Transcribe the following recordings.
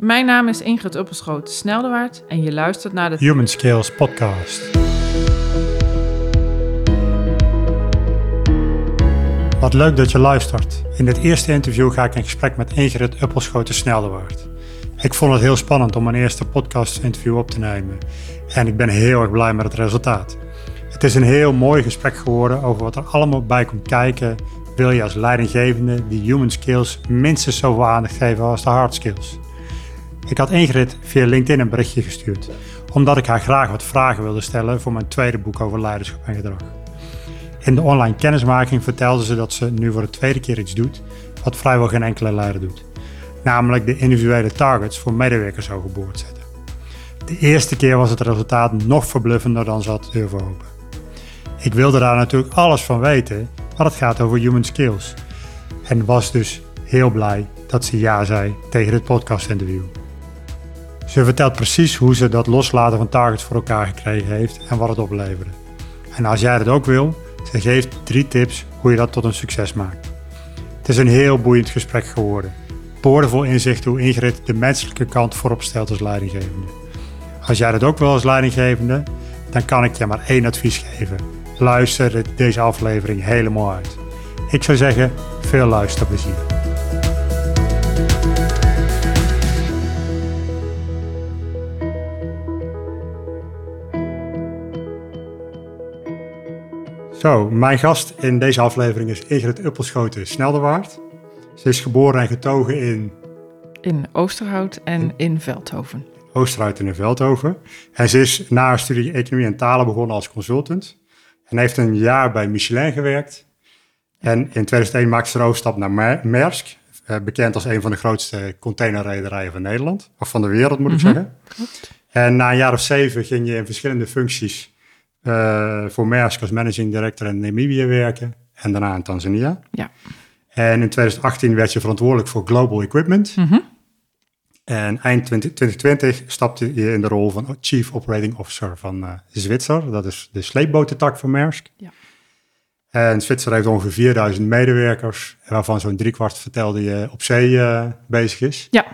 Mijn naam is Ingrid Uppelschoot Sneldewaard en je luistert naar de Human Skills Podcast. Wat leuk dat je luistert. In dit eerste interview ga ik in gesprek met Ingrid Uppelschoten Sneldewaard. Ik vond het heel spannend om mijn eerste podcast-interview op te nemen en ik ben heel erg blij met het resultaat. Het is een heel mooi gesprek geworden over wat er allemaal bij komt kijken. Wil je als leidinggevende die human skills minstens zoveel aandacht geven als de hard skills? Ik had Ingrid via LinkedIn een berichtje gestuurd, omdat ik haar graag wat vragen wilde stellen voor mijn tweede boek over leiderschap en gedrag. In de online kennismaking vertelde ze dat ze nu voor de tweede keer iets doet wat vrijwel geen enkele leider doet. Namelijk de individuele targets voor medewerkers overboord zetten. De eerste keer was het resultaat nog verbluffender dan ze had durven hopen. Ik wilde daar natuurlijk alles van weten, maar het gaat over human skills. En was dus heel blij dat ze ja zei tegen dit podcast-interview. Ze vertelt precies hoe ze dat loslaten van targets voor elkaar gekregen heeft en wat het opleverde. En als jij dat ook wil, ze geeft drie tips hoe je dat tot een succes maakt. Het is een heel boeiend gesprek geworden. Boordevol inzicht hoe Ingrid de menselijke kant voorop stelt als leidinggevende. Als jij dat ook wil als leidinggevende, dan kan ik je maar één advies geven. Luister deze aflevering helemaal uit. Ik zou zeggen, veel luisterplezier. Zo, mijn gast in deze aflevering is Ingrid Uppelschoten Snelderwaard. Ze is geboren en getogen in... In Oosterhout en in Veldhoven. Oosterhout en in Veldhoven. En ze is na haar studie Economie en Talen begonnen als consultant. En heeft een jaar bij Michelin gewerkt. En in 2001 maakte ze de overstap naar Maersk. Eh, bekend als een van de grootste containerrederijen van Nederland. Of van de wereld, moet ik Mhm. zeggen. En na een jaar of zeven ging je in verschillende functies voor Maersk als managing director in Namibië werken. En daarna in Tanzania. Ja. En in 2018 werd je verantwoordelijk voor Global Equipment. Mhm. En eind 20, 2020 stapte je in de rol van Chief Operating Officer van eh, Zwitser. Dat is de sleepbotentak van Maersk. Ja. En Zwitser heeft ongeveer 4000 medewerkers, waarvan zo'n driekwart vertelde je op zee eh, bezig is. Ja.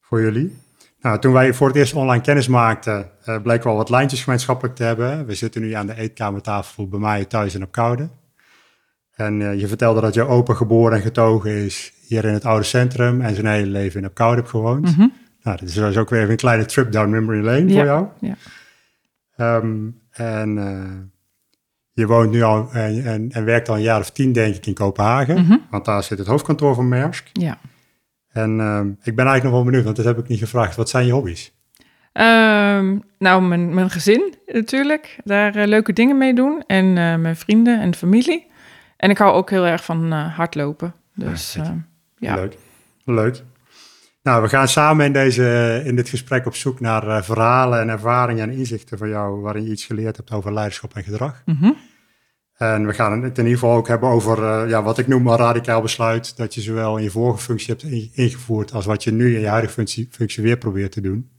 Voor jullie. Nou, toen wij voor het eerst online kennis maakten, eh bleken we al wat lijntjes gemeenschappelijk te hebben. We zitten nu aan de eetkamertafel bij mij thuis in op Koude. En eh, je vertelde dat je opa geboren en getogen is hier in het oude centrum en zijn hele leven in op Koude hebt gewoond. Mhm. Nou, dit is dus ook weer even een kleine trip down memory lane Ja, voor jou. ja. Ehm, en eh, je woont nu al en, en, en werkt al een jaar of tien, denk ik, in Kopenhagen. Mhm. Want daar zit het hoofdkantoor van Maersk. Ja. En ehm, ik ben eigenlijk nog wel benieuwd, want dat heb ik niet gevraagd. Wat zijn je hobby's? Ehm, nou, mijn, mijn gezin natuurlijk. Daar eh, leuke dingen mee doen. En eh, mijn vrienden en familie. En ik hou ook heel erg van eh, hardlopen. Dus Ja, eh, ja. Leuk. Leuk. Nou, we gaan samen in, deze, in dit gesprek op zoek naar verhalen en ervaringen en inzichten van jou... waarin je iets geleerd hebt over leiderschap en gedrag. Mhm. En we gaan het in ieder geval ook hebben over eh, ja, wat ik noem een radicaal besluit. Dat je zowel in je vorige functie hebt in- ingevoerd als wat je nu in je huidige functie, functie weer probeert te doen.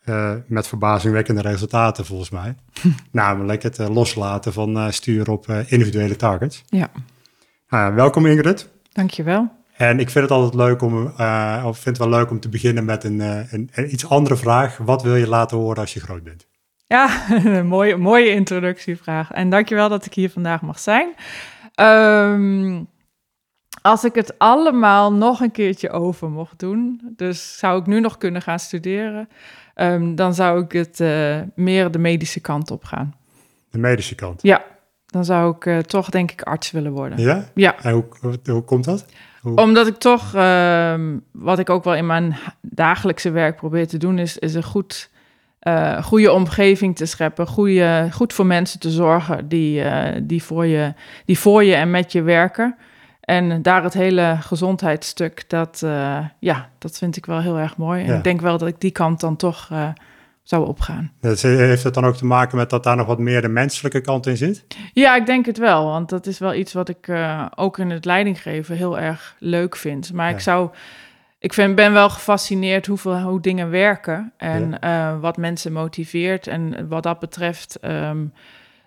Eh, met verbazingwekkende resultaten volgens mij. Namelijk het eh, loslaten van eh, sturen op individuele targets. Ja, Nou ja, welkom Ingrid. dankjewel. En ik vind het altijd leuk om, of vind het wel leuk om te beginnen met een, een, een iets andere vraag. Wat wil je laten horen als je groot bent? Ja, een mooie, mooie introductievraag. En dankjewel dat ik hier vandaag mag zijn. Ehm, als ik het allemaal nog een keertje over mocht doen, dus zou ik nu nog kunnen gaan studeren, ehm, dan zou ik het eh, meer de medische kant op gaan. De medische kant. Ja, dan zou ik eh, toch denk ik arts willen worden. Ja? Ja, En hoe, hoe, hoe komt dat? Hoe- omdat ik toch, ehm, wat ik ook wel in mijn dagelijkse werk probeer te doen, is, is een goed, eh, goede omgeving te scheppen. Goede, goed voor mensen te zorgen die, eh, die, voor je, die voor je en met je werken. En daar het hele gezondheidsstuk, dat, eh, ja, dat vind ik wel heel erg mooi. En Ja. ik denk wel dat ik die kant dan toch zou opgaan. Dat heeft het dan ook te maken met dat daar nog wat meer de menselijke kant in zit? Ja, ik denk het wel. Want dat is wel iets wat ik ook in het leidinggeven heel erg leuk vind. Maar Ja. ik zou. Ik vind, ben wel gefascineerd hoeveel, hoe dingen werken en eh, wat mensen motiveert. En wat dat betreft, ehm,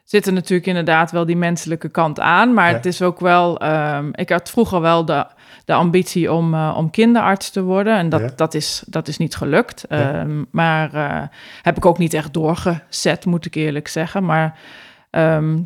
zit er natuurlijk inderdaad wel die menselijke kant aan. Maar Ja. het is ook wel. ehm, ik had vroeger wel de, de ambitie om, eh, om kinderarts te worden. En dat, Ja. dat, is, dat is niet gelukt. Ehm, maar eh, heb ik ook niet echt doorgezet, moet ik eerlijk zeggen. Maar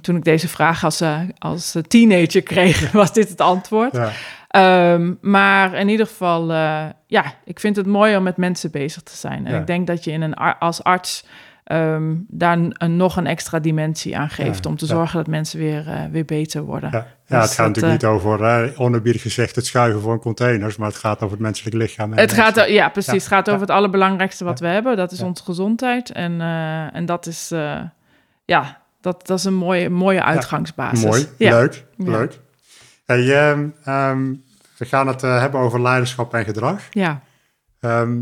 toen ik deze vraag als, als teenager kreeg, was dit het antwoord. Ehm, maar in ieder geval, eh, ja, ik vind het mooi om met mensen bezig te zijn. En Ja. ik denk dat je in een, ar- als arts ehm, daar een, een- nog een extra dimensie aan geeft... Ja, om te ja. zorgen dat mensen weer, eh, weer beter worden. Ja, ja Dus het gaat dat, natuurlijk eh, niet over uh, onerbiedig gezegd het schuiven van containers, maar het gaat over het menselijk lichaam. en Het gaat, mensen. ja, precies. Het gaat over het allerbelangrijkste wat we hebben. Dat is onze gezondheid. En, en dat is, ja, dat, dat is een mooie, mooie uitgangsbasis. Mooi, leuk, leuk. Hey, ehm, we gaan het eh, hebben over leiderschap en gedrag. Ja. Ehm,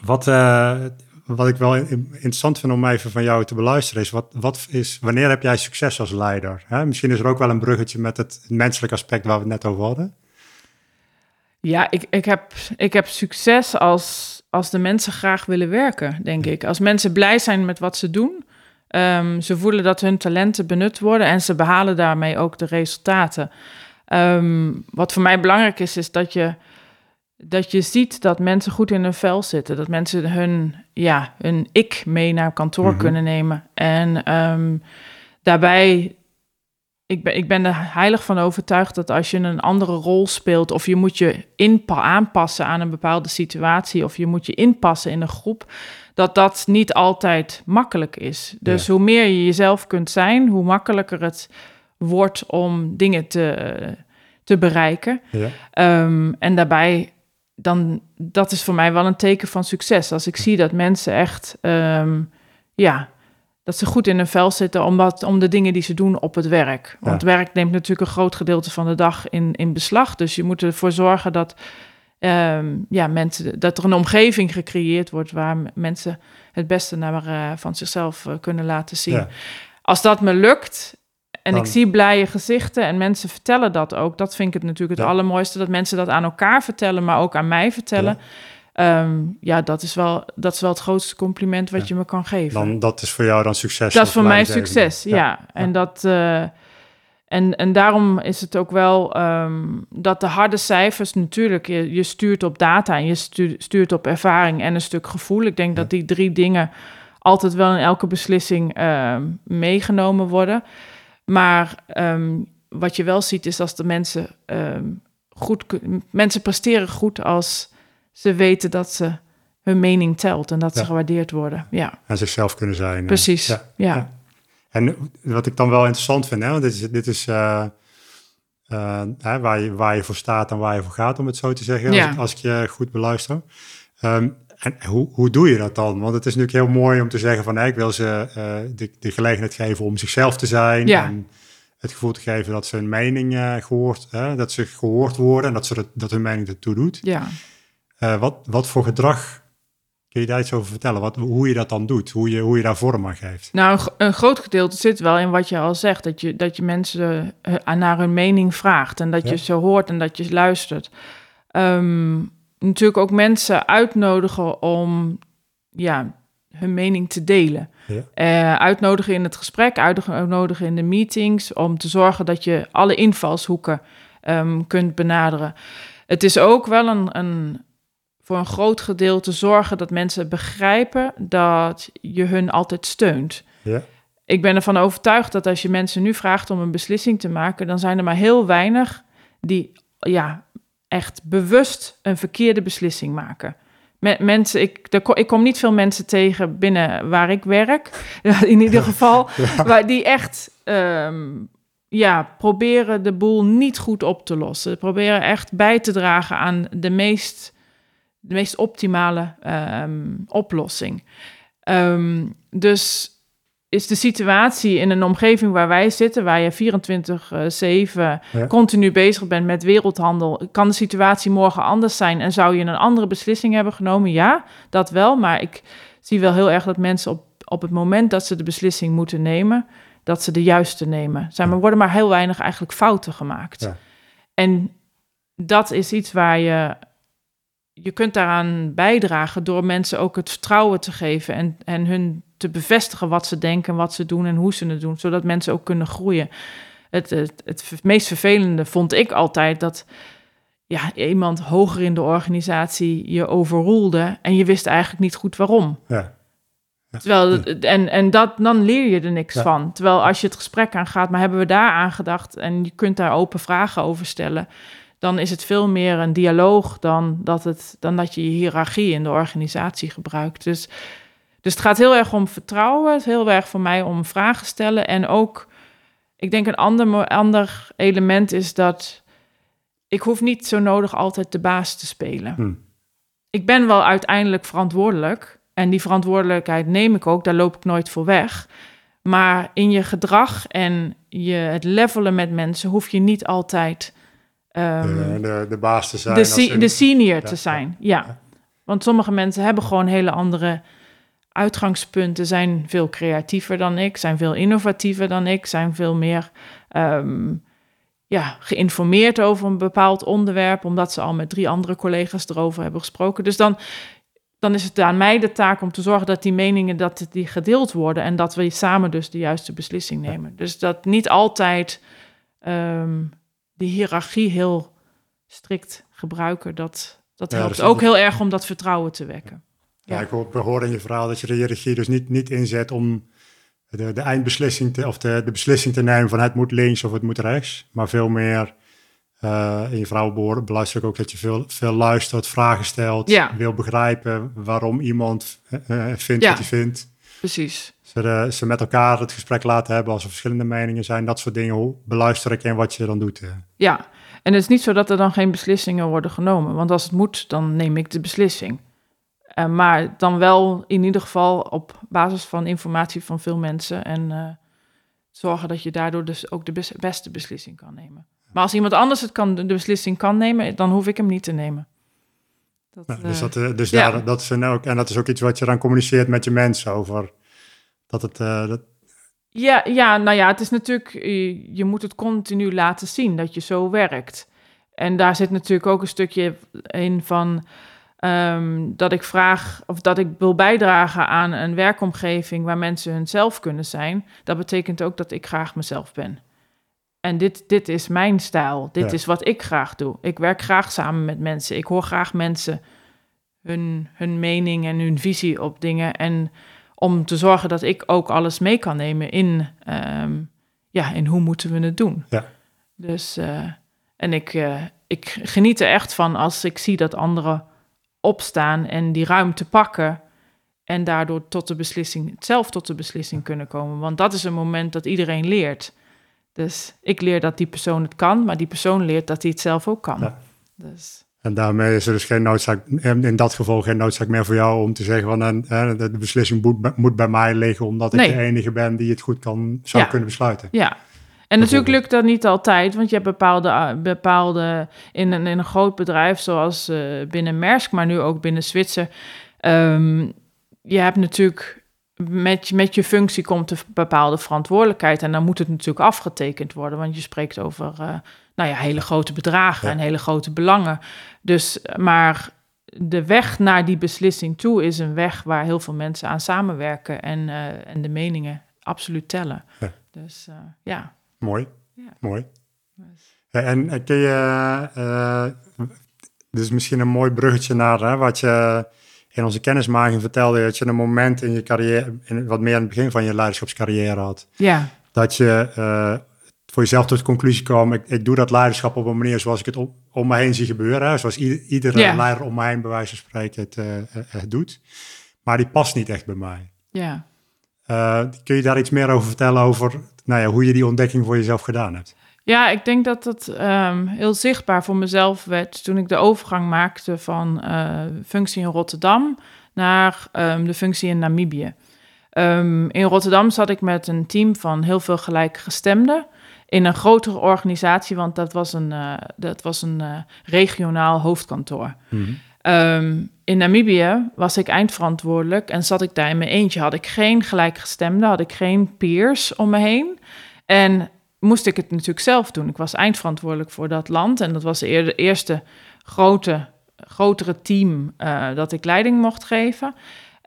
wat, eh, wat ik wel in- interessant vind om even van jou te beluisteren is, wat, wat is, wanneer heb jij succes als leider? Hè? Misschien is er ook wel een bruggetje met het menselijk aspect waar we het net over hadden. Ja, ik, ik, heb, ik heb succes als, als de mensen graag willen werken, denk ik. Als mensen blij zijn met wat ze doen. Ze voelen dat hun talenten benut worden en ze behalen daarmee ook de resultaten. Ehm, wat voor mij belangrijk is, is dat je, dat je ziet dat mensen goed in hun vel zitten. Dat mensen hun, ja, hun ik mee naar kantoor Mhm. kunnen nemen. En ehm, daarbij ik ben, ik ben er heilig van overtuigd dat als je een andere rol speelt, of je moet je inpa aanpassen aan een bepaalde situatie, of je moet je inpassen in een groep, dat dat niet altijd makkelijk is. Dus Ja. hoe meer je jezelf kunt zijn, hoe makkelijker het wordt om dingen te, te bereiken. Ja. Ehm, en daarbij, dan, dat is voor mij wel een teken van succes. Als ik zie dat mensen echt, ehm, ja, dat ze goed in hun vel zitten omdat, om de dingen die ze doen op het werk. Want werk neemt natuurlijk een groot gedeelte van de dag in, in beslag. Dus je moet ervoor zorgen dat, ehm, ja, mensen, dat er een omgeving gecreëerd wordt waar mensen het beste naar, eh, van zichzelf eh, kunnen laten zien. Ja. Als dat me lukt en Dan- ik zie blije gezichten en mensen vertellen dat ook, dat vind ik het natuurlijk het Ja. allermooiste, dat mensen dat aan elkaar vertellen, maar ook aan mij vertellen. Ja, ja dat, is wel, dat is wel het grootste compliment wat Ja. je me kan geven. Dan, dat is voor jou dan succes. dat is voor mij succes, ja. En, Dat, eh, en, en daarom is het ook wel ehm, dat de harde cijfers natuurlijk, je, je stuurt op data en je stu- stuurt op ervaring en een stuk gevoel. Ik denk dat die drie dingen altijd wel in elke beslissing ehm, meegenomen worden. Maar ehm, wat je wel ziet is als de mensen ehm, goed, mensen presteren goed als ze weten dat ze hun mening telt en dat ze gewaardeerd worden. Ja, En zichzelf kunnen zijn. precies. Ja. ja. ja. En wat ik dan wel interessant vind, hè, want dit is, dit is eh, eh, hè, waar, je, waar je voor staat en waar je voor gaat, om het zo te zeggen, als, ik- als ik je goed beluister. Ehm, en hoe, hoe doe je dat dan? Want het is natuurlijk heel mooi om te zeggen van, hey, ik wil ze eh, de, de gelegenheid geven om zichzelf te zijn. Ja. En het gevoel te geven dat ze hun mening eh, gehoord, hè, dat ze gehoord worden en dat, ze dat, dat hun mening ertoe doet. ja. Eh, wat, wat voor gedrag, kun je daar iets over vertellen? Wat, hoe je dat dan doet, hoe je, hoe je daar vorm aan geeft? Nou, een, gro- een groot gedeelte zit wel in wat je al zegt. Dat je, dat je mensen naar hun mening vraagt. En dat Ja. je ze hoort en dat je luistert. Ehm, natuurlijk ook mensen uitnodigen om ja, hun mening te delen. Ja. Eh, uitnodigen in het gesprek, uitnodigen in de meetings. Om te zorgen dat je alle invalshoeken ehm, kunt benaderen. Het is ook wel een, een, voor een groot gedeelte zorgen dat mensen begrijpen dat je hun altijd steunt. Ja. Ik ben ervan overtuigd dat als je mensen nu vraagt om een beslissing te maken, dan zijn er maar heel weinig die ja, echt bewust een verkeerde beslissing maken. Me- mensen, ik, ik kom niet veel mensen tegen binnen waar ik werk, in ieder geval, waar die echt ehm, ja, proberen de boel niet goed op te lossen. Proberen echt bij te dragen aan de meest, de meest optimale ehm, oplossing. Ehm, dus is de situatie in een omgeving waar wij zitten, waar je 24-7 Ja. continu bezig bent met wereldhandel, kan de situatie morgen anders zijn en zou je een andere beslissing hebben genomen? Ja, dat wel, maar ik zie wel heel erg dat mensen op, op het moment dat ze de beslissing moeten nemen, dat ze de juiste nemen. Zijn, er worden maar heel weinig eigenlijk fouten gemaakt. Ja. En dat is iets waar je je kunt daaraan bijdragen door mensen ook het vertrouwen te geven en, en hun te bevestigen wat ze denken, wat ze doen en hoe ze het doen, zodat mensen ook kunnen groeien. Het, het, het meest vervelende vond ik altijd dat ja, iemand hoger in de organisatie je overroelde en je wist eigenlijk niet goed waarom. Ja. Terwijl, en, en dat, dan leer je er niks van. Terwijl als je het gesprek aangaat, maar hebben we daar aan gedacht en je kunt daar open vragen over stellen, dan is het veel meer een dialoog dan dat, het, dan dat je je hiërarchie in de organisatie gebruikt. Dus, dus het gaat heel erg om vertrouwen. Het is heel erg voor mij om vragen stellen. En ook, ik denk een ander, ander element is dat ik hoef niet zo nodig altijd de baas te spelen. Hm. Ik ben wel uiteindelijk verantwoordelijk. En die verantwoordelijkheid neem ik ook, daar loop ik nooit voor weg. Maar in je gedrag en je, het levelen met mensen hoef je niet altijd um, de, de, baas te zijn. De, de senior te zijn, ja. Want sommige mensen hebben gewoon hele andere uitgangspunten, zijn veel creatiever dan ik, zijn veel innovatiever dan ik, zijn veel meer um, ja, geïnformeerd over een bepaald onderwerp, omdat ze al met drie andere collega's erover hebben gesproken. Dus dan, dan is het aan mij de taak om te zorgen dat die meningen dat die gedeeld worden en dat we samen dus de juiste beslissing nemen. Dus dat niet altijd um, die hiërarchie heel strikt gebruiken, dat, dat helpt dus ook heel erg om dat vertrouwen te wekken. Ja, ik hoor in je verhaal dat je de hiërarchie dus niet, niet inzet om de, de eindbeslissing te, of de, de beslissing te nemen van het moet links of het moet rechts, maar veel meer uh, in je verhaal beluister ik ook dat je veel, veel luistert, vragen stelt, ja. wil begrijpen waarom iemand uh, vindt wat hij vindt. Precies. Ze, ze met elkaar het gesprek laten hebben als er verschillende meningen zijn, dat soort dingen. Hoe beluister ik en wat je dan doet. Ja, en het is niet zo dat er dan geen beslissingen worden genomen. Want als het moet, dan neem ik de beslissing. Uh, maar dan wel in ieder geval op basis van informatie van veel mensen. En uh, zorgen dat je daardoor dus ook de beste beslissing kan nemen. Maar als iemand anders het kan, de beslissing kan nemen, dan hoef ik hem niet te nemen. Dat, nou, dus dat, dus ja. daar, dat is ook, en dat is ook iets wat je dan communiceert met je mensen over. Dat het, dat, ja, ja, nou ja, het is natuurlijk, je, moet het continu laten zien dat je zo werkt. En daar zit natuurlijk ook een stukje in van um, dat ik vraag of dat ik wil bijdragen aan een werkomgeving waar mensen hunzelf kunnen zijn. Dat betekent ook dat ik graag mezelf ben. En dit, dit is mijn stijl. Dit is wat ik graag doe. Ik werk graag samen met mensen. Ik hoor graag mensen hun, hun mening en hun visie op dingen. En om te zorgen dat ik ook alles mee kan nemen in, um, ja, in hoe moeten we het doen. Ja. Dus, uh, en ik, uh, ik geniet er echt van als ik zie dat anderen opstaan en die ruimte pakken. En daardoor tot de beslissing, zelf tot de beslissing kunnen komen. Want dat is een moment dat iedereen leert. Dus ik leer dat die persoon het kan, maar die persoon leert dat hij het zelf ook kan. Ja. Dus. En daarmee is er dus geen noodzaak, in dat geval geen noodzaak meer voor jou om te zeggen van de beslissing moet, moet bij mij liggen omdat ik de enige ben die het goed kan, zou kunnen besluiten. Ja, en natuurlijk lukt dat niet altijd, want je hebt bepaalde, eh, bepaalde in, een, in een groot bedrijf zoals uh, binnen Maersk, maar nu ook binnen Zwitser. Um, je hebt natuurlijk met, met je functie komt een bepaalde verantwoordelijkheid en dan moet het natuurlijk afgetekend worden, want je spreekt over uh, nou ja, hele grote bedragen en hele grote belangen. Dus, maar de weg naar die beslissing toe is een weg waar heel veel mensen aan samenwerken en, uh, en de meningen absoluut tellen. Ja. Dus ja. Mooi, ja. mooi. Dus. en kun je, uh, is misschien een mooi bruggetje naar hè, wat je in onze kennismaking vertelde, dat je een moment in je carrière, in, wat meer aan het begin van je leiderschapscarrière had. Ja. Dat je voor jezelf tot de conclusie komen, ik, ik, doe dat leiderschap op een manier zoals ik het om, om me heen zie gebeuren. Zoals iedere leider om mij heen, bij wijze van spreken, het, uh, het, doet. Maar die past niet echt bij mij. Ja. Uh, kun je daar iets meer over vertellen over nou ja, hoe je die ontdekking voor jezelf gedaan hebt? Ja, ik denk dat dat um, heel zichtbaar voor mezelf werd toen ik de overgang maakte van uh, functie in Rotterdam naar um, de functie in Namibië. Um, in Rotterdam zat ik met een team van heel veel gelijkgestemden in een grotere organisatie, want dat was een, uh, dat was een uh, regionaal hoofdkantoor. Mm um, in Namibië was ik eindverantwoordelijk en zat ik daar in mijn eentje. Had ik geen gelijkgestemde, had ik geen peers om me heen. En moest ik het natuurlijk zelf doen. Ik was eindverantwoordelijk voor dat land en dat was de eerste grote, grotere team uh, dat ik leiding mocht geven.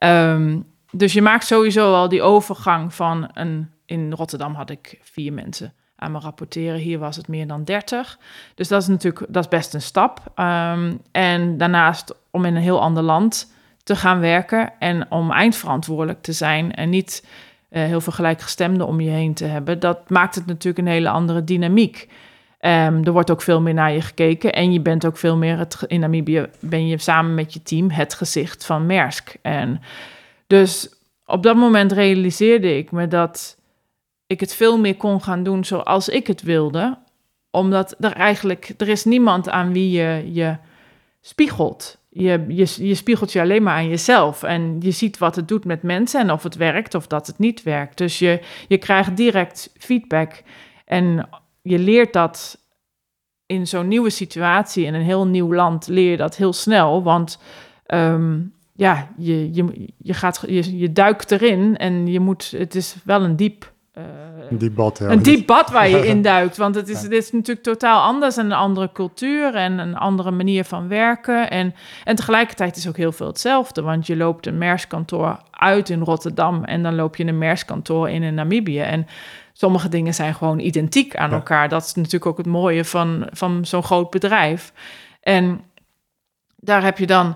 Um, dus je maakt sowieso al die overgang van een. In Rotterdam had ik vier mensen aan me rapporteren. Hier was het meer dan 30. Dus dat is natuurlijk dat is best een stap. Ehm, en daarnaast om in een heel ander land te gaan werken en om eindverantwoordelijk te zijn en niet uh, heel veel gelijkgestemden om je heen te hebben, dat maakt het natuurlijk een hele andere dynamiek. Um, er wordt ook veel meer naar je gekeken en je bent ook veel meer het, in Namibië ben je samen met je team het gezicht van Maersk. En dus op dat moment realiseerde ik me dat ik het veel meer kon gaan doen zoals ik het wilde, omdat er eigenlijk er is niemand aan wie je je spiegelt je, je, je spiegelt je alleen maar aan jezelf. En je ziet wat het doet met mensen en of het werkt of dat het niet werkt. Dus je, je krijgt direct feedback. En je leert dat in zo'n nieuwe situatie, in een heel nieuw land, leer je dat heel snel. Want ehm, ja, je, je, je, gaat, je, duikt erin en je moet, het is wel een diep een diep bad, Een diep bad waar je in duikt. Want het is, dit is natuurlijk totaal anders. En een andere cultuur en een andere manier van werken. En, en tegelijkertijd is ook heel veel hetzelfde. Want je loopt een MERS-kantoor uit in Rotterdam... en dan loop je een MERS-kantoor in in Namibië. En sommige dingen zijn gewoon identiek aan elkaar. Dat is natuurlijk ook het mooie van, van zo'n groot bedrijf. En daar heb je dan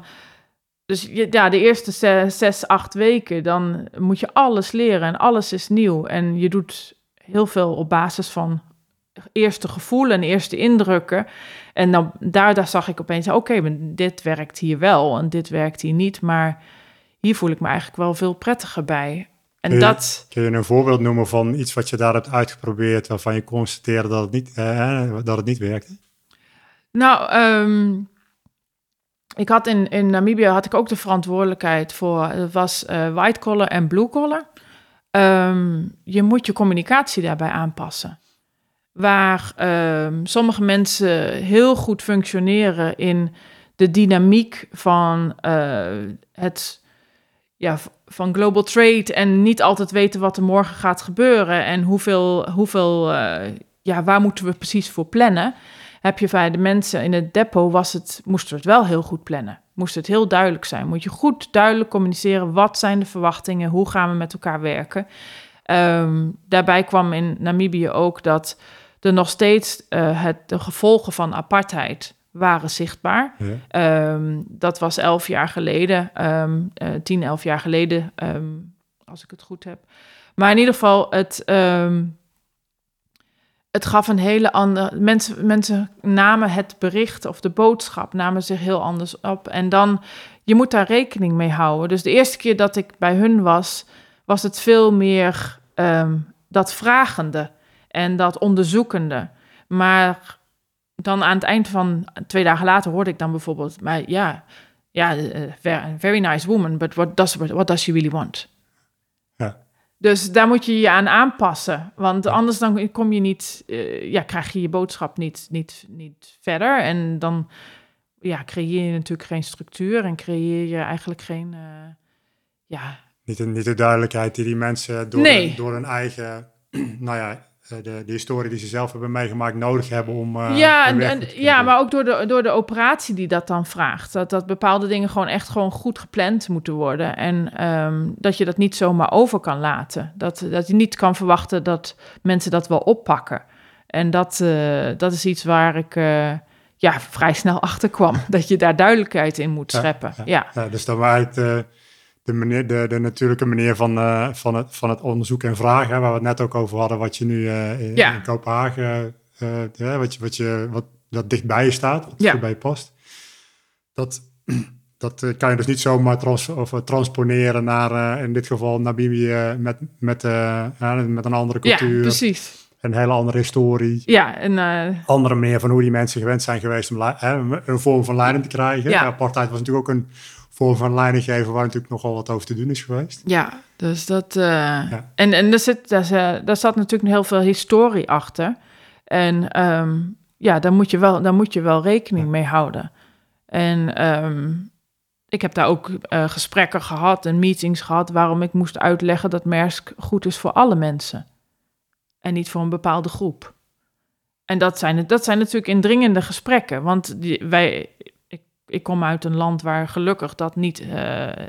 dus ja, de eerste zes, acht weken, dan moet je alles leren en alles is nieuw. En je doet heel veel op basis van eerste gevoelen en eerste indrukken. En dan, daar, daar zag ik opeens, oké, dit werkt hier wel en dit werkt hier niet. Maar hier voel ik me eigenlijk wel veel prettiger bij. En kun je, dat... Kun je een voorbeeld noemen van iets wat je daar hebt uitgeprobeerd... waarvan je constateerde dat het niet, eh, dat het niet werkte? Nou, um, ik had in, in Namibië had ik ook de verantwoordelijkheid voor, het was uh, white collar en blue collar. Um, je moet je communicatie daarbij aanpassen. Waar um, sommige mensen heel goed functioneren in de dynamiek van uh, het ja, van global trade en niet altijd weten wat er morgen gaat gebeuren en hoeveel, hoeveel uh, ja, waar moeten we precies voor plannen heb je bij de mensen in het depot, was het, moesten we het wel heel goed plannen. Moest het heel duidelijk zijn. Moet je goed duidelijk communiceren, wat zijn de verwachtingen, hoe gaan we met elkaar werken. Um, daarbij kwam in Namibië ook dat er nog steeds uh, het, de gevolgen van apartheid waren zichtbaar. Ja. Um, dat was elf jaar geleden, um, uh, tien, elf jaar geleden, als ik het goed heb. Maar in ieder geval, het, het gaf een hele andere. Mensen, mensen namen het bericht of de boodschap namen zich heel anders op. En dan, je moet daar rekening mee houden. Dus de eerste keer dat ik bij hun was, was het veel meer um, dat vragende en dat onderzoekende. Maar dan aan het eind van twee dagen later hoorde ik dan bijvoorbeeld, maar ja, ja, uh, very nice woman, but what does, what does she really want? Dus daar moet je je aan aanpassen. Want anders dan kom je niet, uh, ja, krijg je je boodschap niet, niet, niet verder. En dan ja, creëer je natuurlijk geen structuur en creëer je eigenlijk geen, uh, ja... Niet de, niet de duidelijkheid die die mensen door, nee. door hun eigen, nou ja, eh, de, de historie die ze zelf hebben meegemaakt nodig hebben om. Uh, ja, en, en ja, maar ook door de, door de operatie die dat dan vraagt. Dat, dat bepaalde dingen gewoon echt gewoon goed gepland moeten worden. En um, dat je dat niet zomaar over kan laten. Dat, dat je niet kan verwachten dat mensen dat wel oppakken. En dat, uh, dat is iets waar ik. Uh, ja, vrij snel achter kwam. Dat je daar duidelijkheid in moet scheppen. Ja, ja. ja. dus dan waait de, manier, de, de natuurlijke manier van, uh, van, het, van het onderzoek en vragen, waar we het net ook over hadden, wat je nu uh, in, ja. in, Kopenhagen, uh, wat, je, wat, je, wat dat dichtbij je staat, wat ja. bij je past. Dat, dat kan je dus niet zomaar trans, of, transponeren naar, in dit geval, Namibië met, met, met een andere cultuur. Ja, precies. Een hele andere historie. Ja, en... Andere meer van hoe die mensen gewend zijn geweest om een vorm van leiding te krijgen. Ja. Apartheid was natuurlijk ook een vorm van leidinggeven waar natuurlijk nogal wat over te doen is geweest. Ja, dus dat... Uh, ja. En, en er, zit, daar, daar zat natuurlijk heel veel historie achter. En um, ja, daar moet je wel, daar moet je wel rekening mee houden. En um, ik heb daar ook uh, gesprekken gehad en meetings gehad... waarom ik moest uitleggen dat Maersk goed is voor alle mensen. En niet voor een bepaalde groep. En dat zijn, dat zijn natuurlijk indringende gesprekken. Want die, wij, ik kom uit een land waar gelukkig dat niet uh,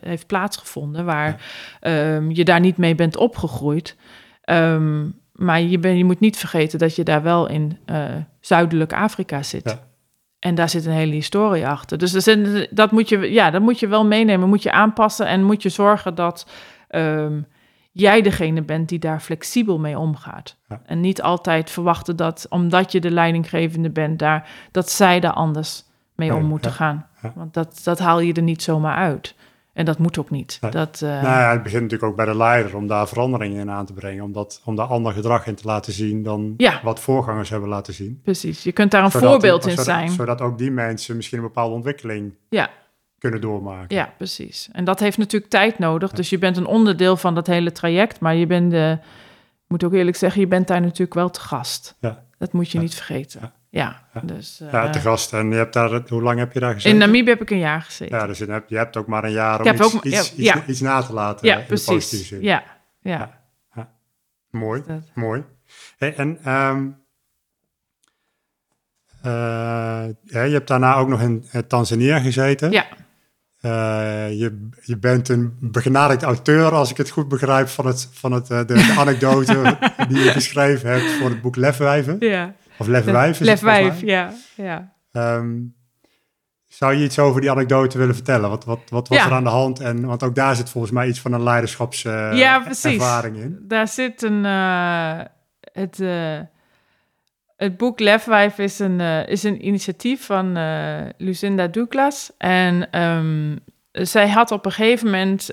heeft plaatsgevonden, waar ehm, je daar niet mee bent opgegroeid. Ehm, maar je, ben, je moet niet vergeten dat je daar wel in uh, zuidelijk Afrika zit. Ja. En daar zit een hele historie achter. Dus dat, dat, moet je, ja, dat moet je wel meenemen, moet je aanpassen en moet je zorgen dat um, jij degene bent die daar flexibel mee omgaat. En niet altijd verwachten dat, omdat je de leidinggevende bent daar, dat zij daar anders mee om moeten gaan. Want dat, dat haal je er niet zomaar uit. En dat moet ook niet. Dat, uh... nou ja, het begint natuurlijk ook bij de leider om daar veranderingen in aan te brengen. Om, dat, om daar ander gedrag in te laten zien dan wat voorgangers hebben laten zien. Precies, je kunt daar een voorbeeld in zijn. Zodat ook die mensen misschien een bepaalde ontwikkeling ja. kunnen doormaken. Ja, precies. En dat heeft natuurlijk tijd nodig. Dus je bent een onderdeel van dat hele traject. Maar je bent, de, ik moet ook eerlijk zeggen, je bent daar natuurlijk wel te gast. Ja. Dat moet je niet vergeten. Ja, dus, uh, ja, te gast. En je hebt daar, hoe lang heb je daar gezeten? In Namibië heb ik een jaar gezeten. Ja, dus je hebt, je hebt ook maar een jaar om iets, ook, iets, ja, iets, na te laten. Ja, precies. Ja, ja. ja. Mooi, mooi. Hey, en um, uh, je hebt daarna ook nog in Tanzania gezeten. Ja. Uh, je, je bent een begenadigd auteur, als ik het goed begrijp, van, het, van het, de, de anekdote die je geschreven hebt voor het boek Lefwijven. Ja. Of Lefwijf is Lefwijf, ja. ja. Um, zou je iets over die anekdote willen vertellen? Wat, wat, wat was er aan de hand? En, want ook daar zit volgens mij iets van een leiderschapservaring uh, in. Daar zit een... Uh, het, uh, het boek Lefwijf is een, is een initiatief van Lucinda Douglas. En um, zij had op een gegeven moment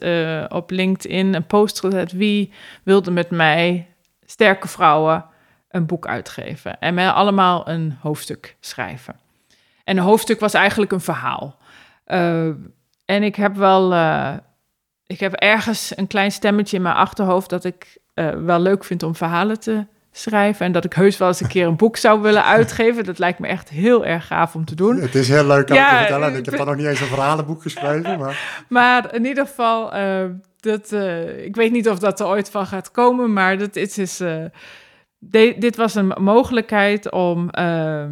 op LinkedIn een post gezet... wie wilde met mij sterke vrouwen een boek uitgeven. En met allemaal een hoofdstuk schrijven. En een hoofdstuk was eigenlijk een verhaal. Uh, en ik heb wel, uh, ik heb ergens een klein stemmetje in mijn achterhoofd dat ik uh, wel leuk vind om verhalen te schrijven. En dat ik heus wel eens een keer een boek zou willen uitgeven. Dat lijkt me echt heel erg gaaf om te doen. Het is heel leuk om ja, te vertellen. Ik heb dan nog niet eens een verhalenboek geschreven. Maar, maar in ieder geval, dat, ik weet niet of dat er ooit van gaat komen. Maar dat is... is dit was een mogelijkheid om ehm,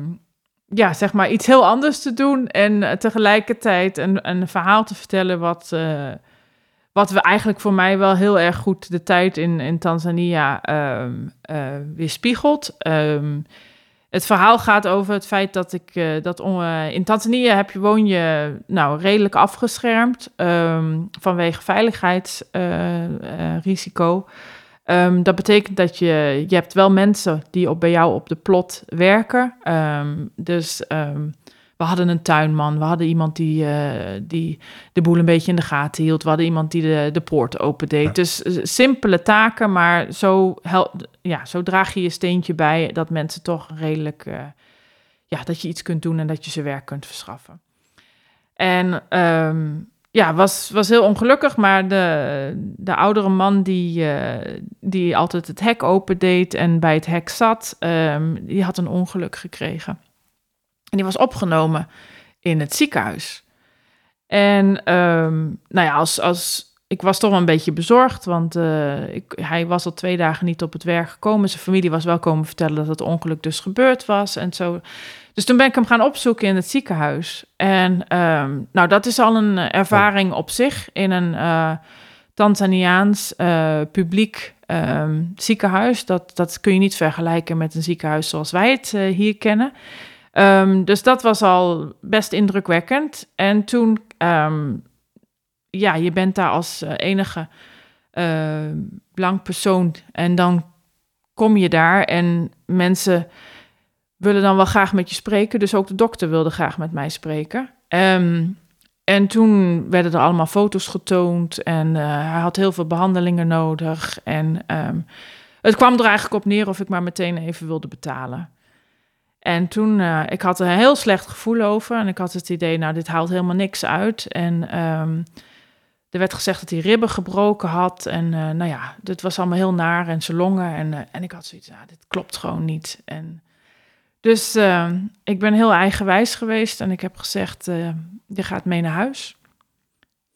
ja, zeg maar iets heel anders te doen en tegelijkertijd een, een verhaal te vertellen wat, uh, wat we eigenlijk voor mij wel heel erg goed de tijd in, in Tanzania um, uh, weerspiegelt. Um, het verhaal gaat over het feit dat ik uh, dat in Tanzania heb je, woon je nou redelijk afgeschermd vanwege veiligheidsrisico. Um, dat betekent dat je, je hebt wel mensen die op, bij jou op de plot werken. Um, dus um, we hadden een tuinman, we hadden iemand die, uh, die de boel een beetje in de gaten hield. We hadden iemand die de, de poort opendeed. Ja. Dus uh, simpele taken, maar zo, hel, ja, zo draag je je steentje bij dat mensen toch redelijk, uh, ja, dat je iets kunt doen en dat je ze werk kunt verschaffen. En ja, was, was heel ongelukkig, maar de, de oudere man die, uh, die altijd het hek opendeed en bij het hek zat, um, die had een ongeluk gekregen. En die was opgenomen in het ziekenhuis. En um, nou ja, als, als, ik was toch wel een beetje bezorgd, want uh, ik, hij was al twee dagen niet op het werk gekomen. Zijn familie was wel komen vertellen dat het ongeluk dus gebeurd was en zo. Dus toen ben ik hem gaan opzoeken in het ziekenhuis. En um, nou, dat is al een ervaring op zich in een uh, Tanzaniaans uh, publiek um, ziekenhuis. Dat, dat kun je niet vergelijken met een ziekenhuis zoals wij het hier kennen. Um, dus dat was al best indrukwekkend. En toen, ja, je bent daar als enige blank persoon en dan kom je daar en mensen willen dan wel graag met je spreken. Dus ook de dokter wilde graag met mij spreken. Um, en toen werden er allemaal foto's getoond en uh, hij had heel veel behandelingen nodig. En um, het kwam er eigenlijk op neer of ik maar meteen even wilde betalen. En toen, uh, ik had er een heel slecht gevoel over en ik had het idee, nou, dit haalt helemaal niks uit. En um, er werd gezegd dat hij ribben gebroken had en uh, nou ja, dit was allemaal heel naar en zijn longen. En, en ik had zoiets, nou, dit klopt gewoon niet. En dus uh, ik ben heel eigenwijs geweest en ik heb gezegd, uh, je gaat mee naar huis.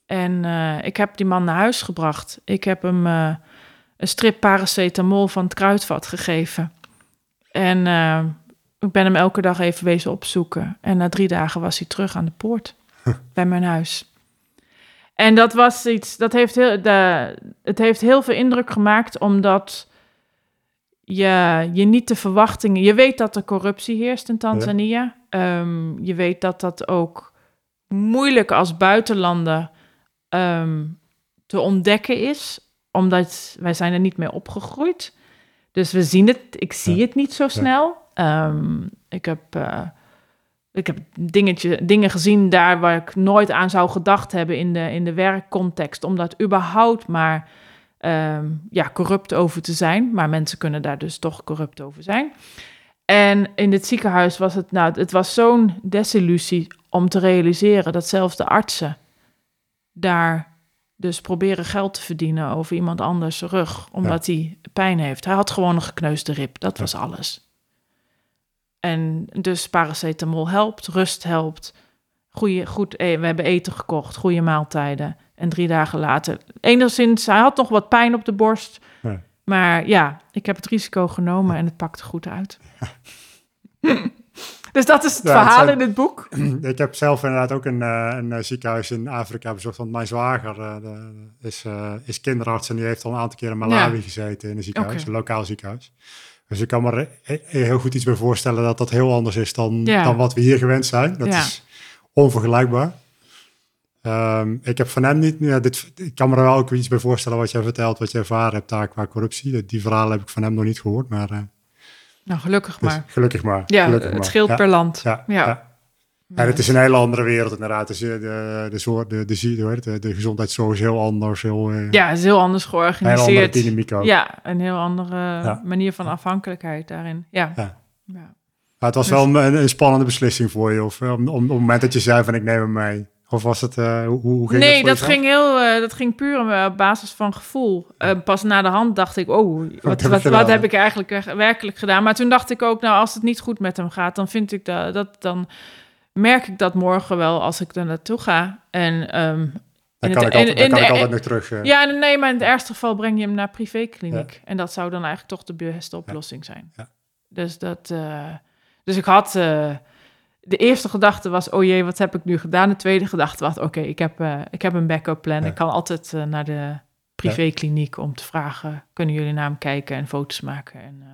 En uh, ik heb die man naar huis gebracht. Ik heb hem een strip paracetamol van het kruidvat gegeven. En ik ben hem elke dag even wezen opzoeken. En na drie dagen was hij terug aan de poort. bij mijn huis. En dat was iets, dat heeft heel, de, het heeft heel veel indruk gemaakt, omdat je, je niet de verwachtingen. Je weet dat er corruptie heerst in Tanzania. Ehm, je weet dat dat ook moeilijk als buitenlander ehm, te ontdekken is, omdat wij zijn er niet mee opgegroeid. Dus we zien het, ik zie het niet zo snel. Ehm, ik heb, uh, ik heb dingetje, dingen gezien daar waar ik nooit aan zou gedacht hebben in de, in de werkcontext, om dat überhaupt maar Ehm, ja, corrupt over te zijn. Maar mensen kunnen daar dus toch corrupt over zijn. En in het ziekenhuis was het, nou, het was zo'n desillusie om te realiseren dat zelfs de artsen daar dus proberen geld te verdienen over iemand anders rug, omdat hij pijn heeft. Hij had gewoon een gekneusde rib, dat was alles. En dus paracetamol helpt, rust helpt. Goeie, goed, e-, we hebben eten gekocht, goede maaltijden. En drie dagen later, enigszins, hij had nog wat pijn op de borst. Maar ja, ik heb het risico genomen en het pakte goed uit. dus dat is het verhaal in het boek. Ik heb zelf inderdaad ook een, uh, een eh, ziekenhuis in Afrika bezocht. Want mijn zwager uh, is, is kinderarts en die heeft al een aantal keer in Malawi gezeten in een ziekenhuis, een lokaal ziekenhuis. Dus ik kan me er heel goed iets bij voorstellen dat dat heel anders is dan, dan wat we hier gewend zijn. Dat is onvergelijkbaar. Um, ik heb van hem niet, ja, dit, ik kan me er wel ook iets bij voorstellen wat jij vertelt, wat je ervaren hebt daar qua corruptie. Die verhalen heb ik van hem nog niet gehoord, maar... Uh, nou, gelukkig dus maar. Gelukkig maar. Ja, gelukkig het scheelt per land. Ja, ja. En het is een hele andere wereld inderdaad. Dus de, de, de, de, de, de, de gezondheidszorg is heel anders. Heel, uh, ja, is heel anders georganiseerd. Een andere dynamiek ook. Ja, een heel andere manier van afhankelijkheid daarin. Ja. ja. Maar het was dus, wel een, een, spannende beslissing voor je. Of om, op het moment dat je zei van ik neem hem mee. Of was het, uh, hoe, hoe ging Nee, dat, ging heel, uh, dat ging puur op basis van gevoel. Uh, pas na de hand dacht ik, oh, wat, wat, wat, heb ik eigenlijk werkelijk gedaan? Maar toen dacht ik ook, nou, als het niet goed met hem gaat, dan vind ik dat, dat dan merk ik dat morgen wel als ik er naartoe ga. En um, dan kan, het, ik, altijd, in, in, kan ik altijd nog terug. Ja, nee, maar in het ergste geval breng je hem naar privékliniek. Ja. En dat zou dan eigenlijk toch de beste oplossing zijn. Ja. Dus dat, dus ik had de eerste gedachte was, oh jee, wat heb ik nu gedaan? De tweede gedachte was, oké, ik, heb, uh, ik heb een backup plan. Ik kan altijd uh, naar de privékliniek om te vragen, kunnen jullie naar hem kijken en foto's maken? En, uh,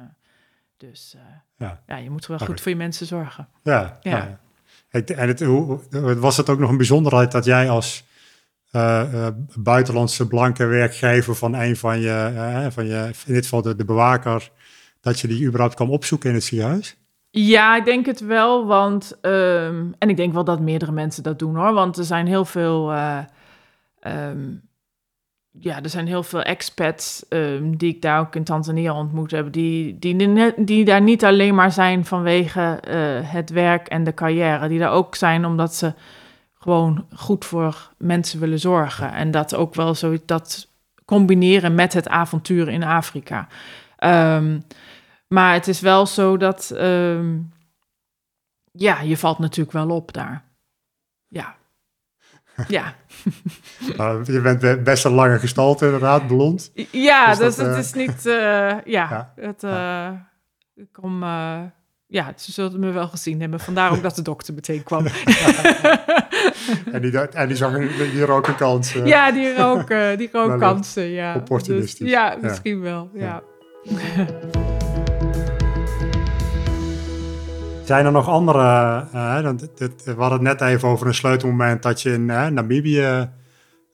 dus ja. ja. je moet wel goed voor je mensen zorgen. Ja, ja. En het, hoe, was het ook nog een bijzonderheid dat jij als buitenlandse blanke werkgever van een van je, van je in dit geval de, de bewaker, dat je die überhaupt kwam opzoeken in het ziekenhuis? Ja, ik denk het wel, want... Ehm, en ik denk wel dat meerdere mensen dat doen, hoor. Want er zijn heel veel... Uh, um, ja, er zijn heel veel expats um, die ik daar ook in Tanzania ontmoet heb... die, die, die daar niet alleen maar zijn vanwege uh, het werk en de carrière... die daar ook zijn omdat ze gewoon goed voor mensen willen zorgen. En dat ook wel zo dat combineren met het avontuur in Afrika... Um, maar het is wel zo dat, ehm, ja, je valt natuurlijk wel op daar. Ja. Ja. Nou, je bent best een lange gestalte, inderdaad, blond. Ja, dus, dat, het uh... is niet, uh, ja, ja, het, uh, ik kom, ja, ze zullen me wel gezien hebben. Vandaar ook dat de dokter meteen kwam. en, die, en die zag die rook een kans. ja, die rook, die rook kansen, ja. Opportunistisch. Dus, ja, misschien wel, ja. Zijn er nog andere, uh, we hadden het net even over een sleutelmoment dat je in uh, Namibië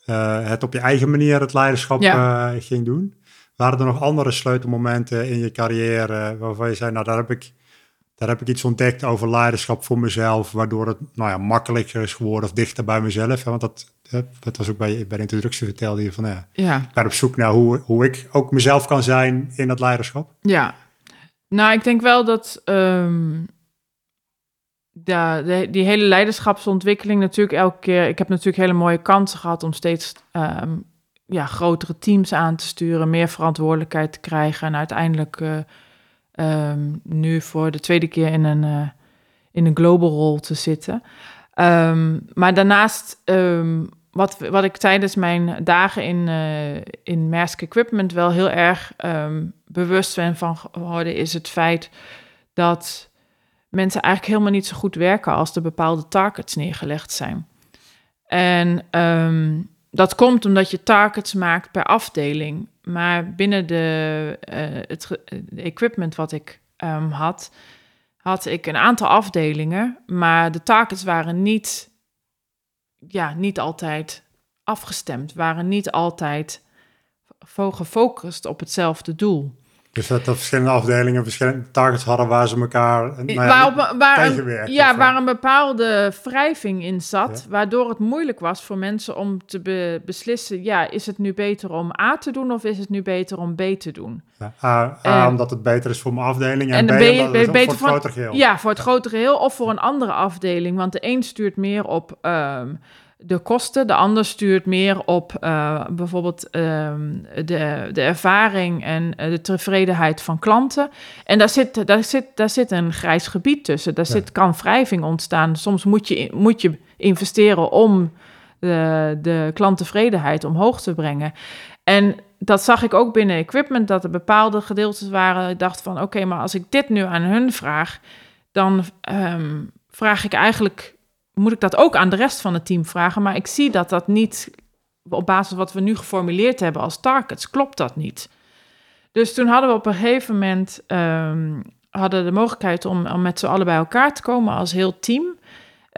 uh, het op je eigen manier het leiderschap ja. ging doen. Waren er nog andere sleutelmomenten in je carrière waarvan je zei, nou daar heb ik, daar heb ik iets ontdekt over leiderschap voor mezelf, waardoor het nou ja, makkelijker is geworden of dichter bij mezelf. Hè? Want dat, dat was ook bij, bij de introductie vertelde je van, ja, ja. ik ben op zoek naar hoe, hoe ik ook mezelf kan zijn in dat leiderschap. Ja, nou ik denk wel dat... Um ja, die hele leiderschapsontwikkeling natuurlijk elke keer. Ik heb natuurlijk hele mooie kansen gehad om steeds um, ja, grotere teams aan te sturen, meer verantwoordelijkheid te krijgen en uiteindelijk uh, um, nu voor de tweede keer in een, uh, in een global rol te zitten. Um, maar daarnaast, wat, wat ik tijdens mijn dagen in, uh, in Maersk Equipment wel heel erg bewust ben van geworden, is het feit dat mensen eigenlijk helemaal niet zo goed werken als er bepaalde targets neergelegd zijn. En ehm, dat komt omdat je targets maakt per afdeling. Maar binnen de, uh, het de equipment wat ik um, had, had ik een aantal afdelingen, maar de targets waren niet, ja, niet altijd afgestemd, waren niet altijd gefocust op hetzelfde doel. Dus dat er verschillende afdelingen verschillende targets hadden waar ze elkaar nou ja, waar, waar een, ja, waar een bepaalde wrijving in zat, waardoor het moeilijk was voor mensen om te beslissen, ja, is het nu beter om A te doen of is het nu beter om B te doen? Ja, A, A omdat het beter is voor mijn afdeling en, en B, het beter voor het grotere geheel. Ja, voor het grotere geheel of voor een andere afdeling, want de een stuurt meer op... Um, de kosten. De ander stuurt meer op uh, bijvoorbeeld ehm, de, de ervaring en uh, de tevredenheid van klanten. En daar zit, daar zit, daar zit een grijs gebied tussen. Daar zit, kan wrijving ontstaan. Soms moet je, moet je investeren om de, de klanttevredenheid omhoog te brengen. En dat zag ik ook binnen equipment, dat er bepaalde gedeeltes waren. Ik dacht van, oké, maar als ik dit nu aan hun vraag, dan um, vraag ik eigenlijk moet ik dat ook aan de rest van het team vragen. Maar ik zie dat dat niet, op basis van wat we nu geformuleerd hebben als targets, klopt dat niet. Dus toen hadden we op een gegeven moment um, hadden de mogelijkheid om, met z'n allen bij elkaar te komen als heel team.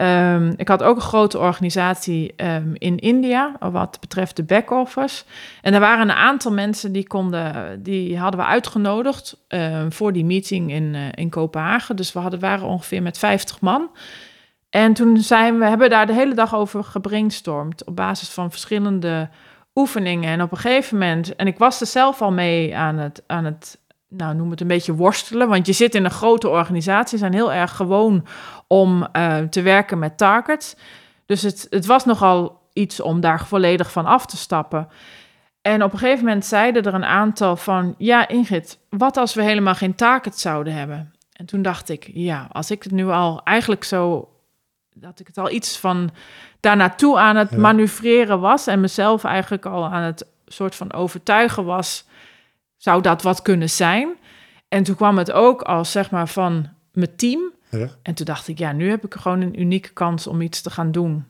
Um, ik had ook een grote organisatie um, in India, wat betreft de back-office. En er waren een aantal mensen die, konden, die hadden we uitgenodigd voor die meeting in, uh, in Kopenhagen. Dus we hadden, waren ongeveer met 50 man. En toen zijn we, hebben daar de hele dag over gebrainstormd op basis van verschillende oefeningen. En op een gegeven moment, en ik was er zelf al mee aan het, aan het nou noem het een beetje worstelen, want je zit in een grote organisatie, zijn heel erg gewoon om uh, te werken met targets. Dus het, het was nogal iets om daar volledig van af te stappen. En op een gegeven moment zeiden er een aantal van, ja Ingrid, wat als we helemaal geen targets zouden hebben? En toen dacht ik, ja, als ik het nu al eigenlijk zo dat ik het al iets van daar naartoe aan het manoeuvreren was en mezelf eigenlijk al aan het soort van overtuigen was, zou dat wat kunnen zijn. En toen kwam het ook als zeg maar van mijn team. Ja. En toen dacht ik, ja, nu heb ik gewoon een unieke kans om iets te gaan doen.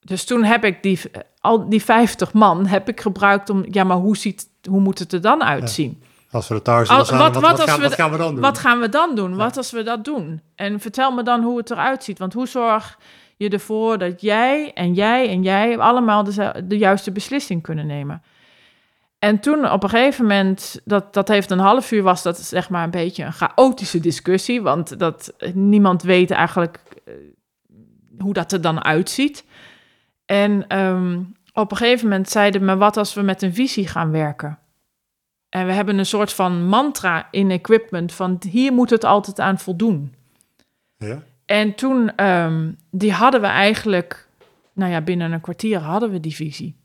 Dus toen heb ik die, al die 50 man heb ik gebruikt om, ja, maar hoe, ziet, hoe moet het er dan uitzien? Als we het thuis wat, wat, wat, wat, gaan, we, gaan we dan doen? Wat gaan we dan doen? Wat als we dat doen? En vertel me dan hoe het eruit ziet. Want hoe zorg je ervoor dat jij en jij en jij allemaal de, de juiste beslissing kunnen nemen? En toen op een gegeven moment, dat, dat heeft een half uur, was dat zeg maar een beetje een chaotische discussie. Want dat, niemand weet eigenlijk uh, hoe dat er dan uitziet. En um, op een gegeven moment zeiden me, wat als we met een visie gaan werken? En we hebben een soort van mantra in equipment van hier moet het altijd aan voldoen. Ja. En toen, um, die hadden we eigenlijk, nou ja, binnen een kwartier hadden we die visie.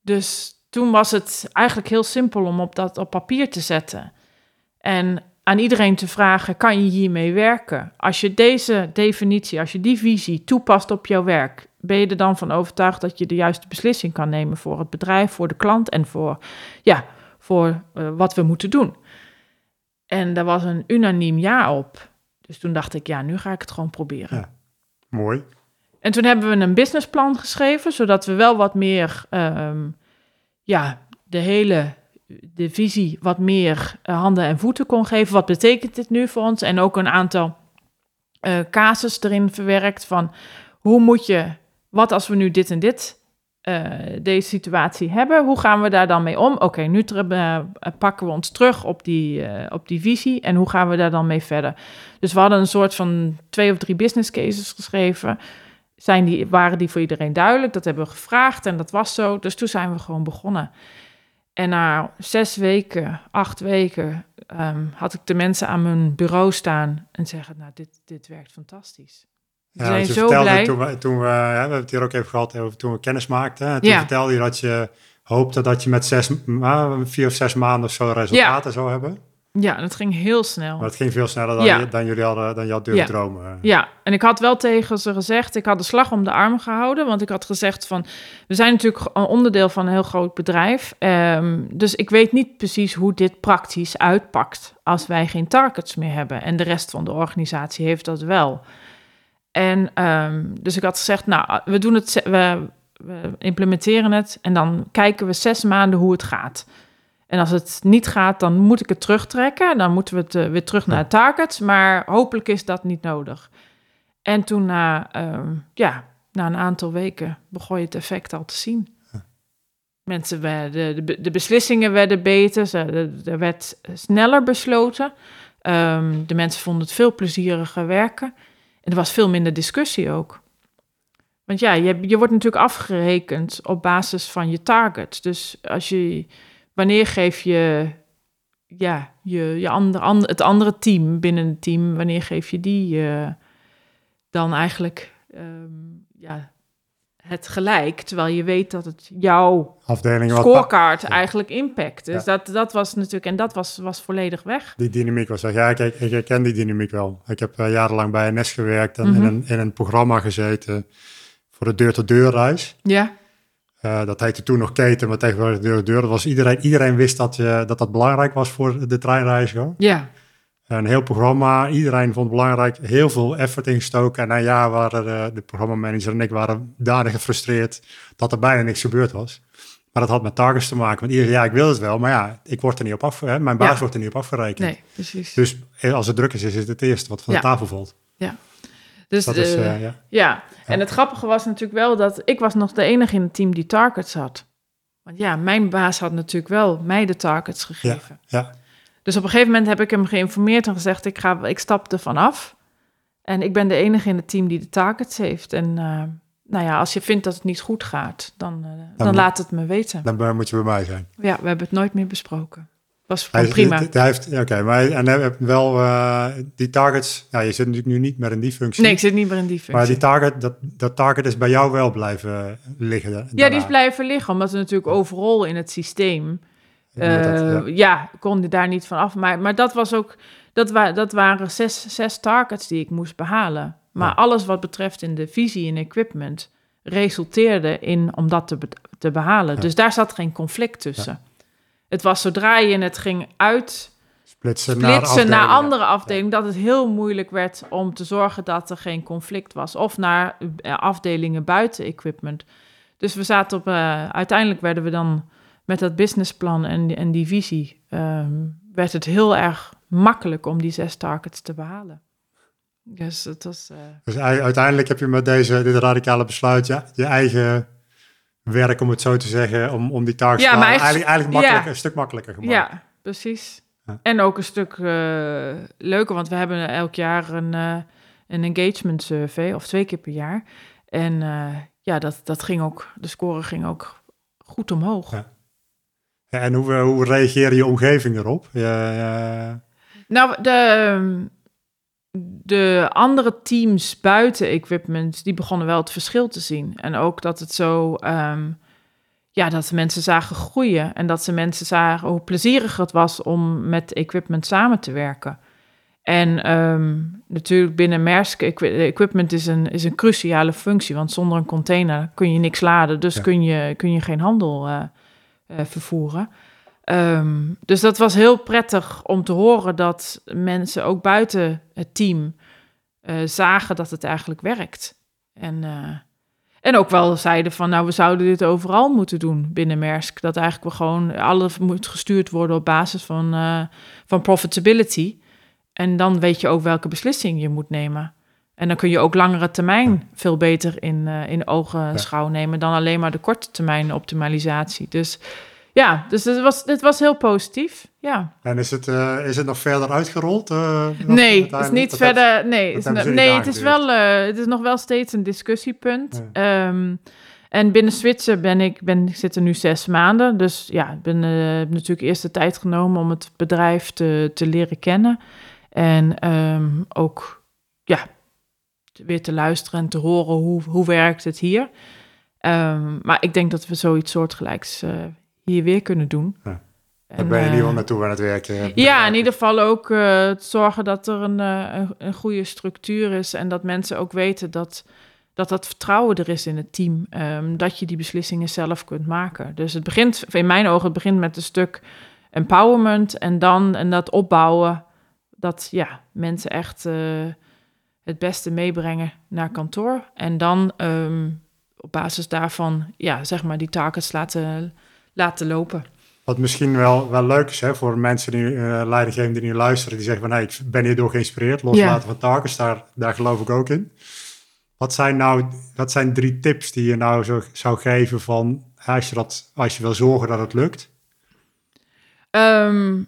Dus toen was het eigenlijk heel simpel om op dat op papier te zetten. En aan iedereen te vragen, kan je hiermee werken? Als je deze definitie, als je die visie toepast op jouw werk, ben je er dan van overtuigd dat je de juiste beslissing kan nemen voor het bedrijf, voor de klant en voor, ja, voor uh, wat we moeten doen. En daar was een unaniem ja op. Dus toen dacht ik, ja, nu ga ik het gewoon proberen. Ja, mooi. En toen hebben we een businessplan geschreven, zodat we wel wat meer, um, ja, de hele de visie wat meer uh, handen en voeten kon geven. Wat betekent dit nu voor ons? En ook een aantal uh, casus erin verwerkt van hoe moet je, wat als we nu dit en dit uh, deze situatie hebben. Hoe gaan we daar dan mee om? Oké, nu uh, pakken we ons terug op die, uh, op die visie en hoe gaan we daar dan mee verder? Dus we hadden een soort van twee of drie business cases geschreven. Zijn die, waren die voor iedereen duidelijk? Dat hebben we gevraagd en dat was zo. Dus toen zijn we gewoon begonnen. En na zes weken, acht weken, um, had ik de mensen aan mijn bureau staan en zeggen: Nou, dit, dit werkt fantastisch. Ja, zijn zo blij. Toen we, toen we, ja, we hebben het hier ook even gehad over toen we kennis maakten. Toen vertelde je dat je hoopte dat je met zes, vier of zes maanden of zo resultaten zou hebben. Ja, dat ging heel snel. Maar het ging veel sneller dan, je, dan jullie hadden, dan je had durven dromen. Ja, en ik had wel tegen ze gezegd, ik had de slag om de arm gehouden, want ik had gezegd van, we zijn natuurlijk een onderdeel van een heel groot bedrijf, um, dus ik weet niet precies hoe dit praktisch uitpakt als wij geen targets meer hebben. En de rest van de organisatie heeft dat wel. En ehm, dus ik had gezegd, nou, we doen het, we, we implementeren het en dan kijken we zes maanden hoe het gaat. En als het niet gaat, dan moet ik het terugtrekken. Dan moeten we het eh, weer terug naar het target. Maar hopelijk is dat niet nodig. En toen na, ehm, ja, na een aantal weken begon je het effect al te zien. Mensen werden, de, de beslissingen werden beter, er werd sneller besloten. Ehm, de mensen vonden het veel plezieriger werken. Er was veel minder discussie ook. Want ja, je, je wordt natuurlijk afgerekend op basis van je target. Dus als je, wanneer geef je, ja, je, je ander, het andere team binnen het team, wanneer geef je die uh, dan eigenlijk um, ja, het gelijk, terwijl je weet dat het jouw afdeling scorecard eigenlijk impact. Dus dat, dat was natuurlijk, en dat was, was volledig weg. Die dynamiek was weg. Ja, kijk, ik herken die dynamiek wel. Ik heb uh, jarenlang bij NS gewerkt en in, mhm. een, in een programma gezeten voor de deur-tot-deur reis. Ja. Uh, dat heette toen nog keten, maar tegenwoordig deur-to-deur. was iedereen, iedereen wist dat, je, dat dat belangrijk was voor de treinreiziger. Ja. Een heel programma, iedereen vond het belangrijk, heel veel effort ingestoken. En na een jaar waren de, de programmamanager en ik waren danig gefrustreerd dat er bijna niks gebeurd was. Maar dat had met targets te maken. Want iedereen, ja, ik wil het wel, maar ja, ik word er niet op af, hè, mijn baas wordt er niet op afgerekend. Nee, precies. Dus als het druk is, is het het eerste wat van de tafel valt. Ja. Dus dat is, uh, ja. ja. en het grappige was natuurlijk wel dat ik was nog de enige in het team die targets had. Want ja, mijn baas had natuurlijk wel mij de targets gegeven. Ja. Dus op een gegeven moment heb ik hem geïnformeerd en gezegd: ik, ga, ik stap er vanaf. En ik ben de enige in het team die de targets heeft. En uh, nou ja, als je vindt dat het niet goed gaat, dan, uh, dan, dan, laat het me weten. Dan moet je bij mij zijn. Ja, we hebben het nooit meer besproken. Was hij, prima. Hij heeft, oké, maar en hij heeft wel uh, die targets. Ja, je zit natuurlijk nu niet meer in die functie. Nee, ik zit niet meer in die functie. Maar die target, dat, dat target is bij jou wel blijven liggen. Daarna. Ja, die is blijven liggen, omdat we natuurlijk overal in het systeem uh, ja. kon je daar niet van af. Maar, maar dat was ook, dat, wa dat waren zes, zes targets die ik moest behalen. Maar alles wat betreft in de visie en equipment resulteerde in om dat te, te behalen. Dus daar zat geen conflict tussen. Het was zodra je het ging uit splitsen, naar, naar, andere afdelingen, dat het heel moeilijk werd om te zorgen dat er geen conflict was. Of naar eh, afdelingen buiten equipment. Dus we zaten op, uh, uiteindelijk werden we dan met dat businessplan en, en die visie um, werd het heel erg makkelijk om die zes targets te behalen. Dus, het was, uh... dus uiteindelijk heb je met deze, dit radicale besluit ja, je eigen werk, om het zo te zeggen, om, om die targets ja, te behalen, eigenlijk, eigenlijk makkelijker, een stuk makkelijker gemaakt. Ja, precies. En ook een stuk uh, leuker, want we hebben elk jaar een, uh, een engagement survey, of twee keer per jaar. En ja, dat, dat ging ook, de score ging ook goed omhoog. Ja. En hoe, hoe reageerde je omgeving erop? Nou, de, de andere teams buiten equipment, die begonnen wel het verschil te zien. En ook dat het zo, um, ja, dat mensen zagen groeien. En dat ze mensen zagen hoe plezierig het was om met equipment samen te werken. En um, natuurlijk binnen Maersk, equipment is een, is een cruciale functie. Want zonder een container kun je niks laden. Dus kun, je, kun je geen handel uh, vervoeren. Um, dus dat was heel prettig om te horen dat mensen ook buiten het team uh, zagen dat het eigenlijk werkt. En, uh, en ook wel zeiden van, nou, we zouden dit overal moeten doen binnen Maersk. Dat eigenlijk we gewoon, alles moet gestuurd worden op basis van, van profitability. En dan weet je ook welke beslissing je moet nemen. En dan kun je ook langere termijn veel beter in, uh, in ogenschouw nemen dan alleen maar de korte termijn optimalisatie. Dus ja, dus het was, het was heel positief. Ja. En is het, uh, is het nog verder uitgerold? Uh, nee, het is niet verder. nee, is, nee het, is wel, het is nog wel steeds een discussiepunt. Ja. Um, en binnen Zwitser ben ik, ben, ik zit er nu zes maanden. Dus ja, ik ben uh, natuurlijk eerst de tijd genomen om het bedrijf te, te leren kennen. En um, ook ja, weer te luisteren en te horen hoe, hoe werkt het hier. Um, maar ik denk dat we zoiets soortgelijks uh, hier weer kunnen doen. Ja. Daar ben je in ieder geval eh, naartoe aan het werken. Ja, in ieder geval ook uh, zorgen dat er een, een, een, goede structuur is en dat mensen ook weten dat dat, dat vertrouwen er is in het team, um, dat je die beslissingen zelf kunt maken. Dus het begint, in mijn ogen, het begint met een stuk empowerment en dan en dat opbouwen, dat ja, mensen echt het beste meebrengen naar kantoor. En dan ehm, op basis daarvan, ja, zeg maar, die targets laten, laten lopen. Wat misschien wel, wel leuk is hè, voor mensen die uh, leidinggevenden die nu luisteren, die zeggen van hey, ik ben hierdoor geïnspireerd, loslaten van targets, daar, daar geloof ik ook in. Wat zijn nou, wat zijn drie tips die je nou zo, zou geven van als je, dat, als je wil zorgen dat het lukt? Um,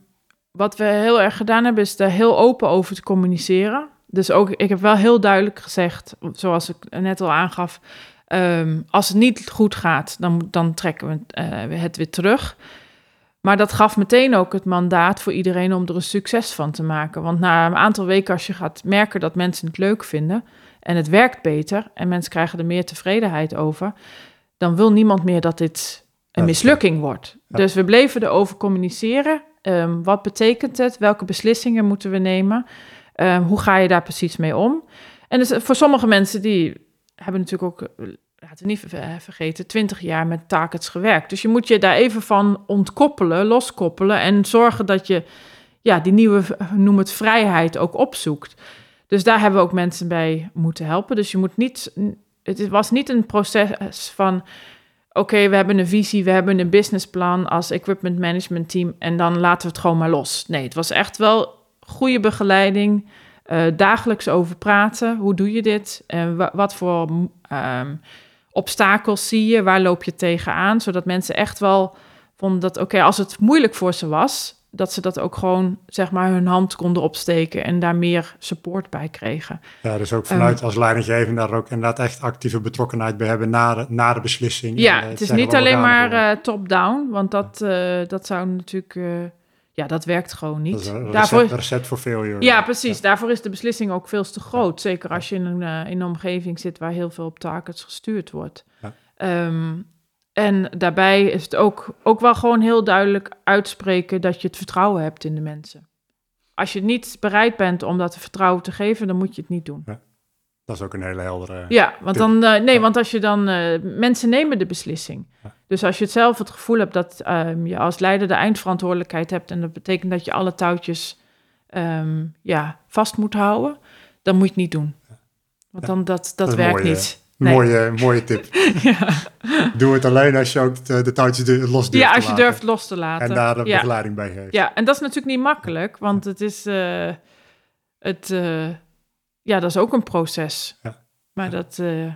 wat we heel erg gedaan hebben, is er heel open over te communiceren. Dus ook, ik heb wel heel duidelijk gezegd, zoals ik net al aangaf, um, als het niet goed gaat, dan, dan trekken we het, uh, het weer terug. Maar dat gaf meteen ook het mandaat voor iedereen om er een succes van te maken. Want na een aantal weken, als je gaat merken dat mensen het leuk vinden en het werkt beter en mensen krijgen er meer tevredenheid over, dan wil niemand meer dat dit een mislukking wordt. Dus we bleven erover communiceren. Um, wat betekent het? Welke beslissingen moeten we nemen? Um, hoe ga je daar precies mee om? En dus voor sommige mensen die hebben natuurlijk ook, laten we niet vergeten, 20 jaar met targets gewerkt. Dus je moet je daar even van ontkoppelen, loskoppelen en zorgen dat je ja, die nieuwe, noem het vrijheid, ook opzoekt. Dus daar hebben we ook mensen bij moeten helpen. Dus je moet niet, het was niet een proces van oké, we hebben een visie, we hebben een businessplan als equipment management team en dan laten we het gewoon maar los. Nee, het was echt wel goede begeleiding, uh, dagelijks over praten. Hoe doe je dit? En wat voor um, obstakels zie je? Waar loop je tegenaan? Zodat mensen echt wel vonden dat, oké, als het moeilijk voor ze was, dat ze dat ook gewoon, zeg maar, hun hand konden opsteken en daar meer support bij kregen. Ja, dus ook vanuit um, als leidinggevende daar ook inderdaad echt actieve betrokkenheid bij hebben na de, na de beslissing. Ja, het is niet alleen maar uh, top-down, want dat, uh, dat zou natuurlijk, ja, dat werkt gewoon niet. Een daarvoor, recept, voor failure. Ja, precies. Ja. Daarvoor is de beslissing ook veel te groot. Zeker als je in een, in een omgeving zit waar heel veel op targets gestuurd wordt. Ja. Um, en daarbij is het ook, ook wel gewoon heel duidelijk uitspreken dat je het vertrouwen hebt in de mensen. Als je niet bereid bent om dat vertrouwen te geven, dan moet je het niet doen. Ja, dat is ook een hele heldere. Ja, want dan, uh, nee, want als je dan. Uh, mensen nemen de beslissing. Ja. Dus als je het zelf het gevoel hebt dat um, je als leider de eindverantwoordelijkheid hebt. en dat betekent dat je alle touwtjes um, ja, vast moet houden. dan moet je het niet doen. Want dan dat, dat, dat werkt niet. Mooie, mooie tip. ja. Doe het alleen als je ook de, de touwtjes los durft Ja, als je durft los te laten. En daar de begeleiding bij geeft. Ja, en dat is natuurlijk niet makkelijk, want het is, uh, het, ja, dat is ook een proces. Ja. Maar dat uh,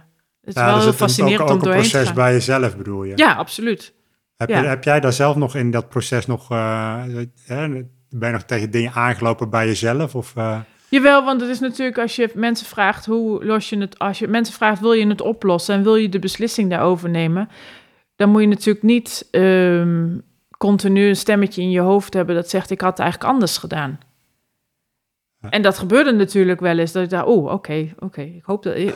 is ja, wel heel fascinerend ook, ook om doorheen te gaan. een proces bij jezelf bedoel je? Ja, absoluut. Heb, je, heb jij daar zelf nog in dat proces nog, ben je nog tegen dingen aangelopen bij jezelf? Of, Jawel, want het is natuurlijk als je mensen vraagt hoe los je het, als je mensen vraagt wil je het oplossen en wil je de beslissing daarover nemen, dan moet je natuurlijk niet um, continu een stemmetje in je hoofd hebben dat zegt ik had het eigenlijk anders gedaan. En dat gebeurde natuurlijk wel eens. Dat ik dacht, oh, oké, oké. Ik hoop dat ik,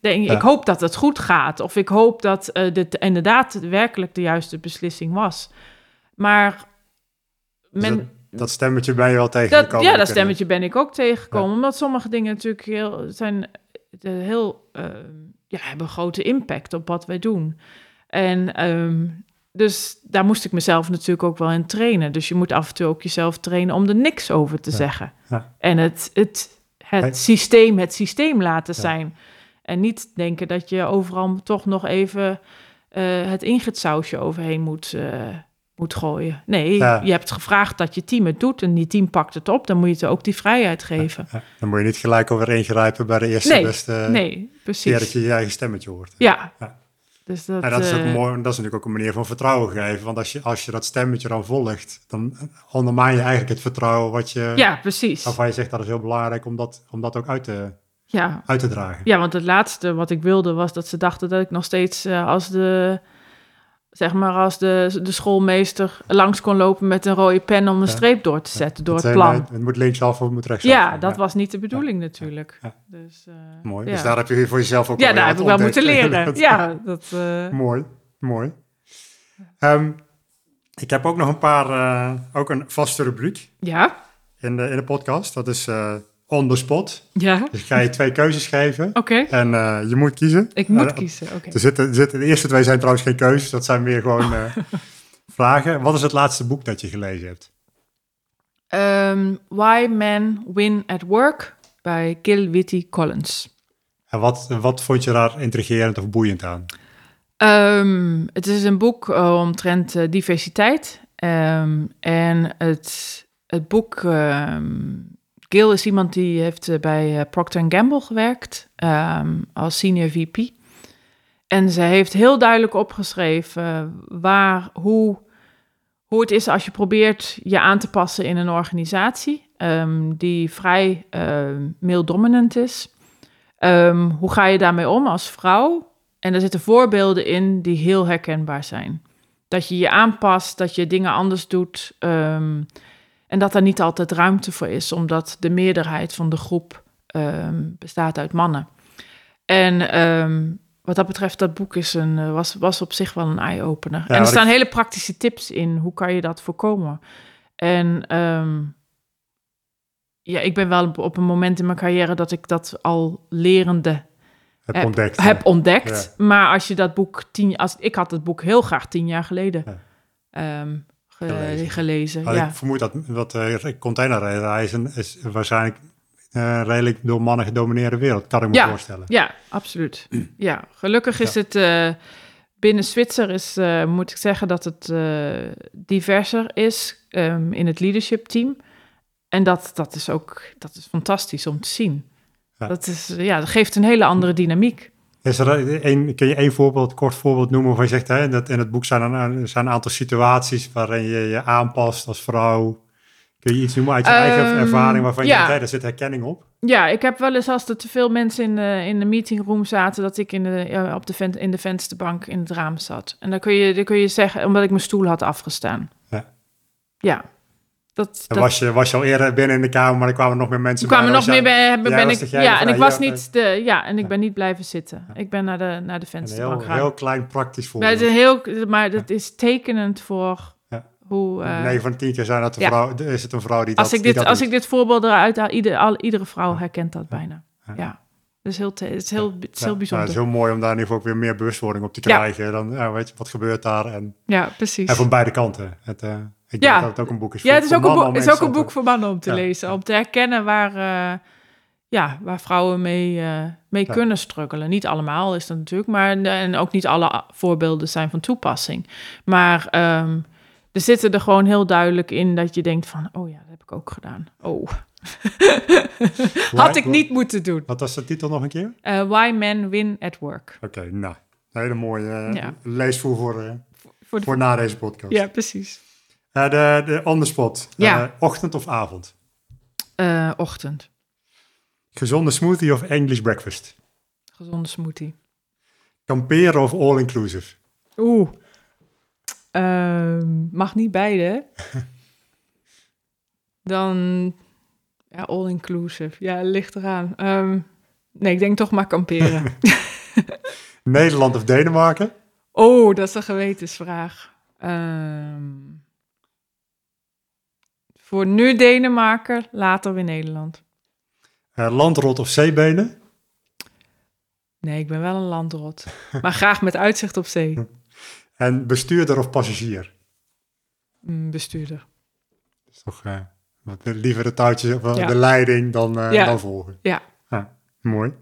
denk, ja. ik hoop dat het goed gaat. Of ik hoop dat uh, dit inderdaad werkelijk de juiste beslissing was. Maar men, dat stemmetje ben je wel tegengekomen. ja, dat stemmetje ben ik ook tegengekomen. Ja. Omdat sommige dingen natuurlijk heel, zijn heel, uh, ja, hebben grote impact op wat wij doen. En um, dus daar moest ik mezelf natuurlijk ook wel in trainen. Dus je moet af en toe ook jezelf trainen om er niks over te ja. zeggen. Ja. En het, het, het systeem het systeem laten zijn. En niet denken dat je overal toch nog even uh, het ingitsausje overheen moet... Uh, moet gooien. Nee, je hebt gevraagd dat je team het doet en die team pakt het op. Dan moet je het ook die vrijheid geven. Dan moet je niet gelijk over ingrijpen bij de eerste nee, beste... Nee, precies. dat je je eigen stemmetje hoort. Ja. Dus dat, en dat is, ook uh, mooi, dat is natuurlijk ook een manier van vertrouwen geven. Want als je, als je dat stemmetje dan volgt, dan ondermijn je eigenlijk het vertrouwen wat je... Ja, precies. Waarvan je zegt dat is heel belangrijk om dat, om dat ook uit te, ja. uit te dragen. Ja, want het laatste wat ik wilde was dat ze dachten dat ik nog steeds uh, als de zeg maar als de, de schoolmeester langs kon lopen met een rode pen om een streep door te zetten door het, plan. Het moet linksaf of het moet rechtsaf. Ja, dat was niet de bedoeling natuurlijk. Dus, uh, mooi, dus daar heb je voor jezelf ook Ja, daar heb ik wel moeten leren. ja, dat... Uh... Mooi, mooi. Um, ik heb ook nog een paar, uh, ook een vaste rubriek. Ja. In de, in de podcast. Dat is on the spot. Ja. Dus ik ga je twee keuzes geven. Oké. Okay. En uh, je moet kiezen. Ik moet uh, kiezen, oké. Okay. Er zitten, er zitten, de eerste twee zijn trouwens geen keuzes. Dat zijn meer gewoon uh, vragen. Wat is het laatste boek dat je gelezen hebt? Um, Why Men Win at Work bij Gil Whitty Collins. En wat, wat vond je daar intrigerend of boeiend aan? Ehm, het is een boek omtrent diversiteit. Um, en het, het boek... Gil is iemand die heeft uh, bij Procter Gamble gewerkt als senior VP. En ze heeft heel duidelijk opgeschreven waar, hoe, hoe het is als je probeert je aan te passen in een organisatie die vrij male dominant is. hoe ga je daarmee om als vrouw? En er zitten voorbeelden in die heel herkenbaar zijn. Dat je je aanpast, dat je dingen anders doet. En dat er niet altijd ruimte voor is, omdat de meerderheid van de groep um, bestaat uit mannen. En um, wat dat betreft, dat boek is een, was, was op zich wel een eye-opener. Ja, en er staan ik... hele praktische tips in. Hoe kan je dat voorkomen? En ja, ik ben wel op een moment in mijn carrière dat ik dat al lerende heb, heb ontdekt. Heb ontdekt. Ja. Maar als je dat boek tien als ik had het boek heel graag tien jaar geleden ja. um, gelezen. gelezen ja. Ik vermoed dat, dat uh, containerreizen is waarschijnlijk uh, redelijk door mannen gedomineerde wereld, kan ik me ja. voorstellen. Ja, absoluut. ja, gelukkig is het binnen Zwitser is, moet ik zeggen dat het diverser is um, in het leadership team. En dat, dat is ook dat is fantastisch om te zien. Ja. Dat, is, ja, dat geeft een hele andere dynamiek. Is er een, kun je één voorbeeld, kort voorbeeld noemen waar je zegt, hè, dat in het boek zijn er, zijn een aantal situaties waarin je je aanpast als vrouw. Kun je iets noemen uit je um, eigen ervaring waarvan je ja. denkt, daar zit herkenning op? Ja, ik heb wel eens als er te veel mensen in de, in de meetingroom zaten, dat ik in de, op de, in de vensterbank in het raam zat. En dan kun je, dan kun je zeggen, omdat ik mijn stoel had afgestaan. Ja. Ja, dat, dat... Was, je, was je al eerder binnen in de kamer, maar er kwamen nog meer mensen er kwamen nog meer bij. Ben, ben ik, ja, en ik was niet de, ja, en ik ben niet blijven zitten. Ik ben naar de, naar de vensterbank gegaan. Heel, heel klein praktisch voorbeeld. Maar, heel, maar dat is tekenend voor hoe... Uh, 9 van 10 keer zijn dat de vrouw, is het een vrouw die dat Als ik dit, als ik dit voorbeeld eruit haal, ieder, al, iedere vrouw herkent dat bijna. Ja. Dat is heel, het is heel, het is heel bijzonder. Ja, het is heel mooi om daar in ieder geval ook weer meer bewustwording op te krijgen. Dan ja, weet je, wat gebeurt daar? En, ja, precies. En van beide kanten. Het, uh, ik ja. dat het ook een boek is voor Ja, het is ook een, boek, is ook een boek voor mannen om te ja. lezen. Om te herkennen waar, uh, ja, waar vrouwen mee, uh, mee ja. kunnen struggelen. Niet allemaal is dat natuurlijk, maar en ook niet alle voorbeelden zijn van toepassing. Maar um, er zitten er gewoon heel duidelijk in dat je denkt van, oh ja, dat heb ik ook gedaan. Oh. Had ik niet moeten doen. Wat was de titel nog een keer? Uh, Why Men Win at Work. Oké, okay, nou, een hele mooie leesvoer voor, voor, voor, de... voor na deze podcast. Ja, precies. Uh, de, de on the spot. Ja. Uh, ochtend of avond? Uh, ochtend. Gezonde smoothie of English breakfast? Gezonde smoothie. Kamperen of all-inclusive? Oeh. mag niet beide. Dan ja, all-inclusive. Ja, ligt eraan. Um, nee, ik denk toch maar kamperen. Nederland of Denemarken? Oh, dat is een gewetensvraag. Um, voor nu Denemarken, later weer Nederland. Uh, landrot of zeebenen? Nee, ik ben wel een landrot. maar graag met uitzicht op zee. En bestuurder of passagier? Mm, bestuurder. Dat is toch uh, wat liever de touwtjes of ja. de leiding dan, uh, ja. dan volgen. Ja. ja. Mooi.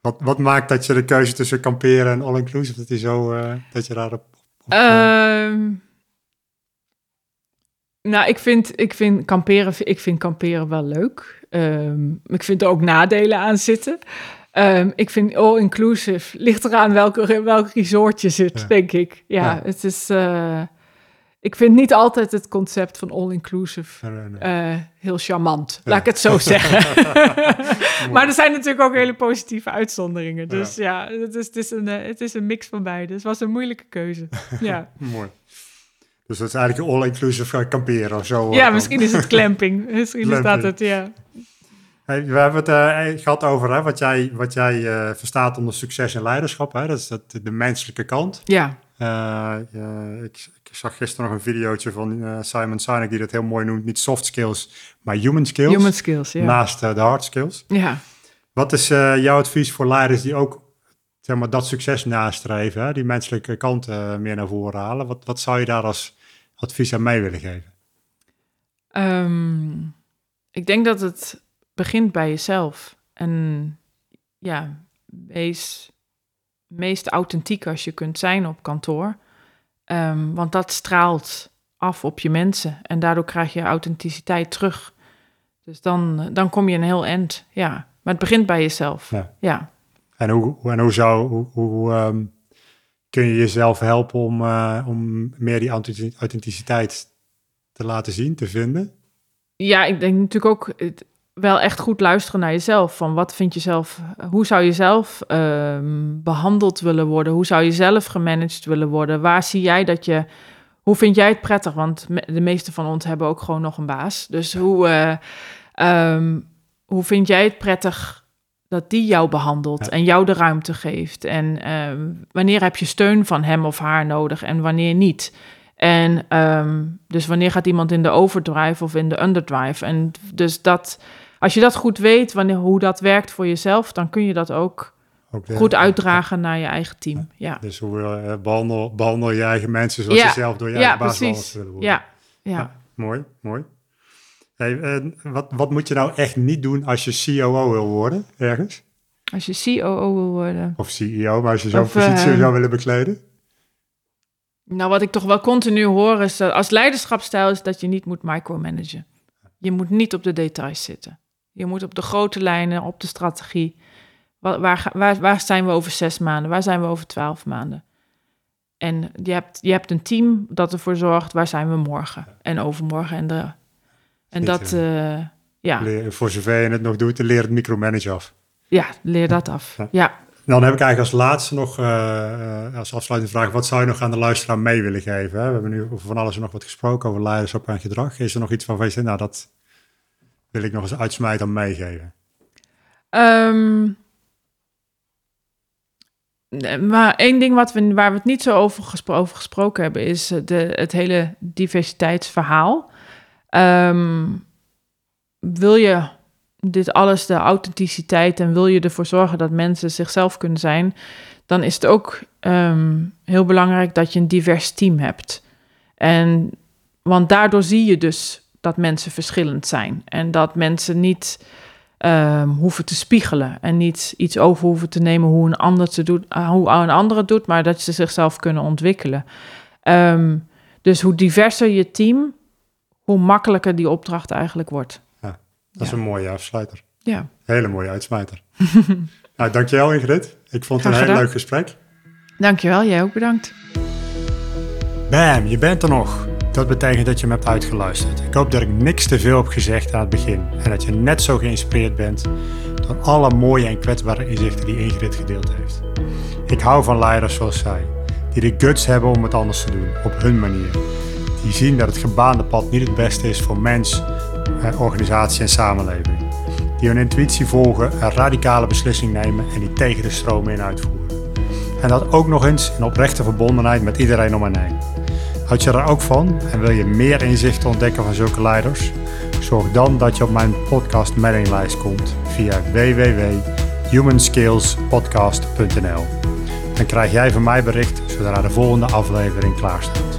Wat, wat maakt dat je de keuze tussen kamperen en all-inclusive, dat, je zo, dat je daarop... Op, um, nou, ik vind, ik vind, kamperen, ik vind kamperen wel leuk. Um, ik vind er ook nadelen aan zitten. Um, ik vind all-inclusive, ligt eraan welke, welk resort je zit, ja. denk ik. Ja, ja, het is... Uh, ik vind niet altijd het concept van all-inclusive nee, nee. uh, heel charmant. Ja. Laat ik het zo zeggen. maar er zijn natuurlijk ook hele positieve uitzonderingen. Dus ja, het, is, het, is een, uh, het is een mix van beide. Dus het was een moeilijke keuze. Ja. Mooi. Dus dat is eigenlijk all-inclusive kamperen of zo. Ja, misschien is het clamping. misschien clamping. is dat het, ja. Hey, we hebben het uh, gehad over hè, wat jij, wat jij uh, verstaat onder succes en leiderschap. Hè? Dat is dat, de menselijke kant. Ja. Uh, ik, ik, zag gisteren nog een videootje van Simon Sinek die dat heel mooi noemt. Niet soft skills, maar human skills. Human skills, ja. Naast de hard skills. Ja. Wat is jouw advies voor leiders die ook zeg maar, dat succes nastreven? Hè? Die menselijke kant meer naar voren halen. Wat, wat zou je daar als advies aan mij willen geven? Um, ik denk dat het begint bij jezelf. En ja, wees meest authentiek als je kunt zijn op kantoor. Ehm, want dat straalt af op je mensen. En daardoor krijg je authenticiteit terug. Dus dan, dan kom je een heel eind. Ja. Maar het begint bij jezelf. Ja. ja. En hoe, en hoe zou hoe, hoe ehm, kun je jezelf helpen om, uh, om meer die authenticiteit te laten zien, te vinden? Ja, ik denk natuurlijk ook wel echt goed luisteren naar jezelf. Van wat vind je zelf, hoe zou je zelf ehm, behandeld willen worden? Hoe zou je zelf gemanaged willen worden? Waar zie jij dat je, hoe vind jij het prettig? Want de meeste van ons hebben ook gewoon nog een baas. Dus hoe, uh, um, hoe vind jij het prettig dat die jou behandelt en jou de ruimte geeft? En ehm, wanneer heb je steun van hem of haar nodig en wanneer niet? En dus wanneer gaat iemand in de overdrive of in de underdrive? En dus dat als je dat goed weet, wanneer, hoe dat werkt voor jezelf, dan kun je dat ook, goed uitdragen naar je eigen team. Ja. Dus hoe uh, behandel, behandel je eigen mensen zoals je zelf door je eigen baas willen worden. Ja, ja. mooi, mooi. Hey, wat, wat moet je nou echt niet doen als je COO wil worden ergens? Als je COO wil worden. Of CEO, maar als je zo'n positie uh, zou willen bekleden? Nou, wat ik toch wel continu hoor is dat als leiderschapstijl is dat je niet moet micromanagen. Je moet niet op de details zitten. Je moet op de grote lijnen, op de strategie. Waar, waar, waar, waar zijn we over zes maanden? Waar zijn we over twaalf maanden? En je hebt, je hebt een team dat ervoor zorgt, waar zijn we morgen en overmorgen en de. En dat, uh, ja. Leer, voor zover je het nog doet, leer het micromanage af. Ja, leer dat af. Ja. Dan heb ik eigenlijk als laatste nog, uh, als afsluitende vraag, wat zou je nog aan de luisteraar mee willen geven? Hè? We hebben nu over van alles en nog wat gesproken over leiderschap en gedrag. Is er nog iets waarvan je zegt, nou dat, wil ik nog eens uitsmijt dan meegeven? Um, maar één ding wat we, waar we het niet zo over, gesproken hebben, is eh, de, het hele diversiteitsverhaal. Um, wil je dit alles, de authenticiteit, en wil je ervoor zorgen dat mensen zichzelf kunnen zijn, dan is het ook um, heel belangrijk dat je een divers team hebt. En, want daardoor zie je dus dat mensen verschillend zijn. En dat mensen niet um, hoeven te spiegelen. En niet iets over hoeven te nemen hoe een ander, te doet, uh, hoe een ander het doet, maar dat ze zichzelf kunnen ontwikkelen. Dus hoe diverser je team, hoe makkelijker die opdracht eigenlijk wordt. Ja, dat is een mooie afsluiter. Ja. Hele mooie uitsmijter. nou, dankjewel Ingrid. Ik vond het een heel leuk gesprek. Dankjewel, jij ook bedankt. Bam, je bent er nog. Dat betekent dat je me hebt uitgeluisterd. Ik hoop dat ik niks te veel heb gezegd aan het begin en dat je net zo geïnspireerd bent door alle mooie en kwetsbare inzichten die Ingrid gedeeld heeft. Ik hou van leiders zoals zij, die de guts hebben om het anders te doen, op hun manier. Die zien dat het gebaande pad niet het beste is voor mens, eh, organisatie en samenleving. Die hun intuïtie volgen, een radicale beslissing nemen en die tegen de stroom in uitvoeren. En dat ook nog eens in oprechte verbondenheid met iedereen om hen heen. Houd je er ook van en wil je meer inzichten ontdekken van zulke leiders? Zorg dan dat je op mijn podcast mailinglijst komt via www.humanskillspodcast.nl. Dan krijg jij van mij bericht zodra de volgende aflevering klaar staat.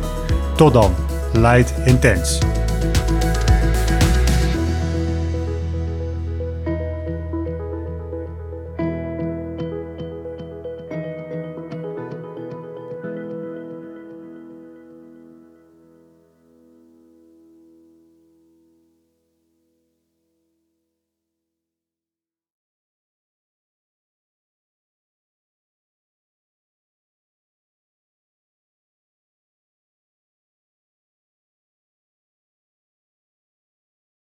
Tot dan, leid intens.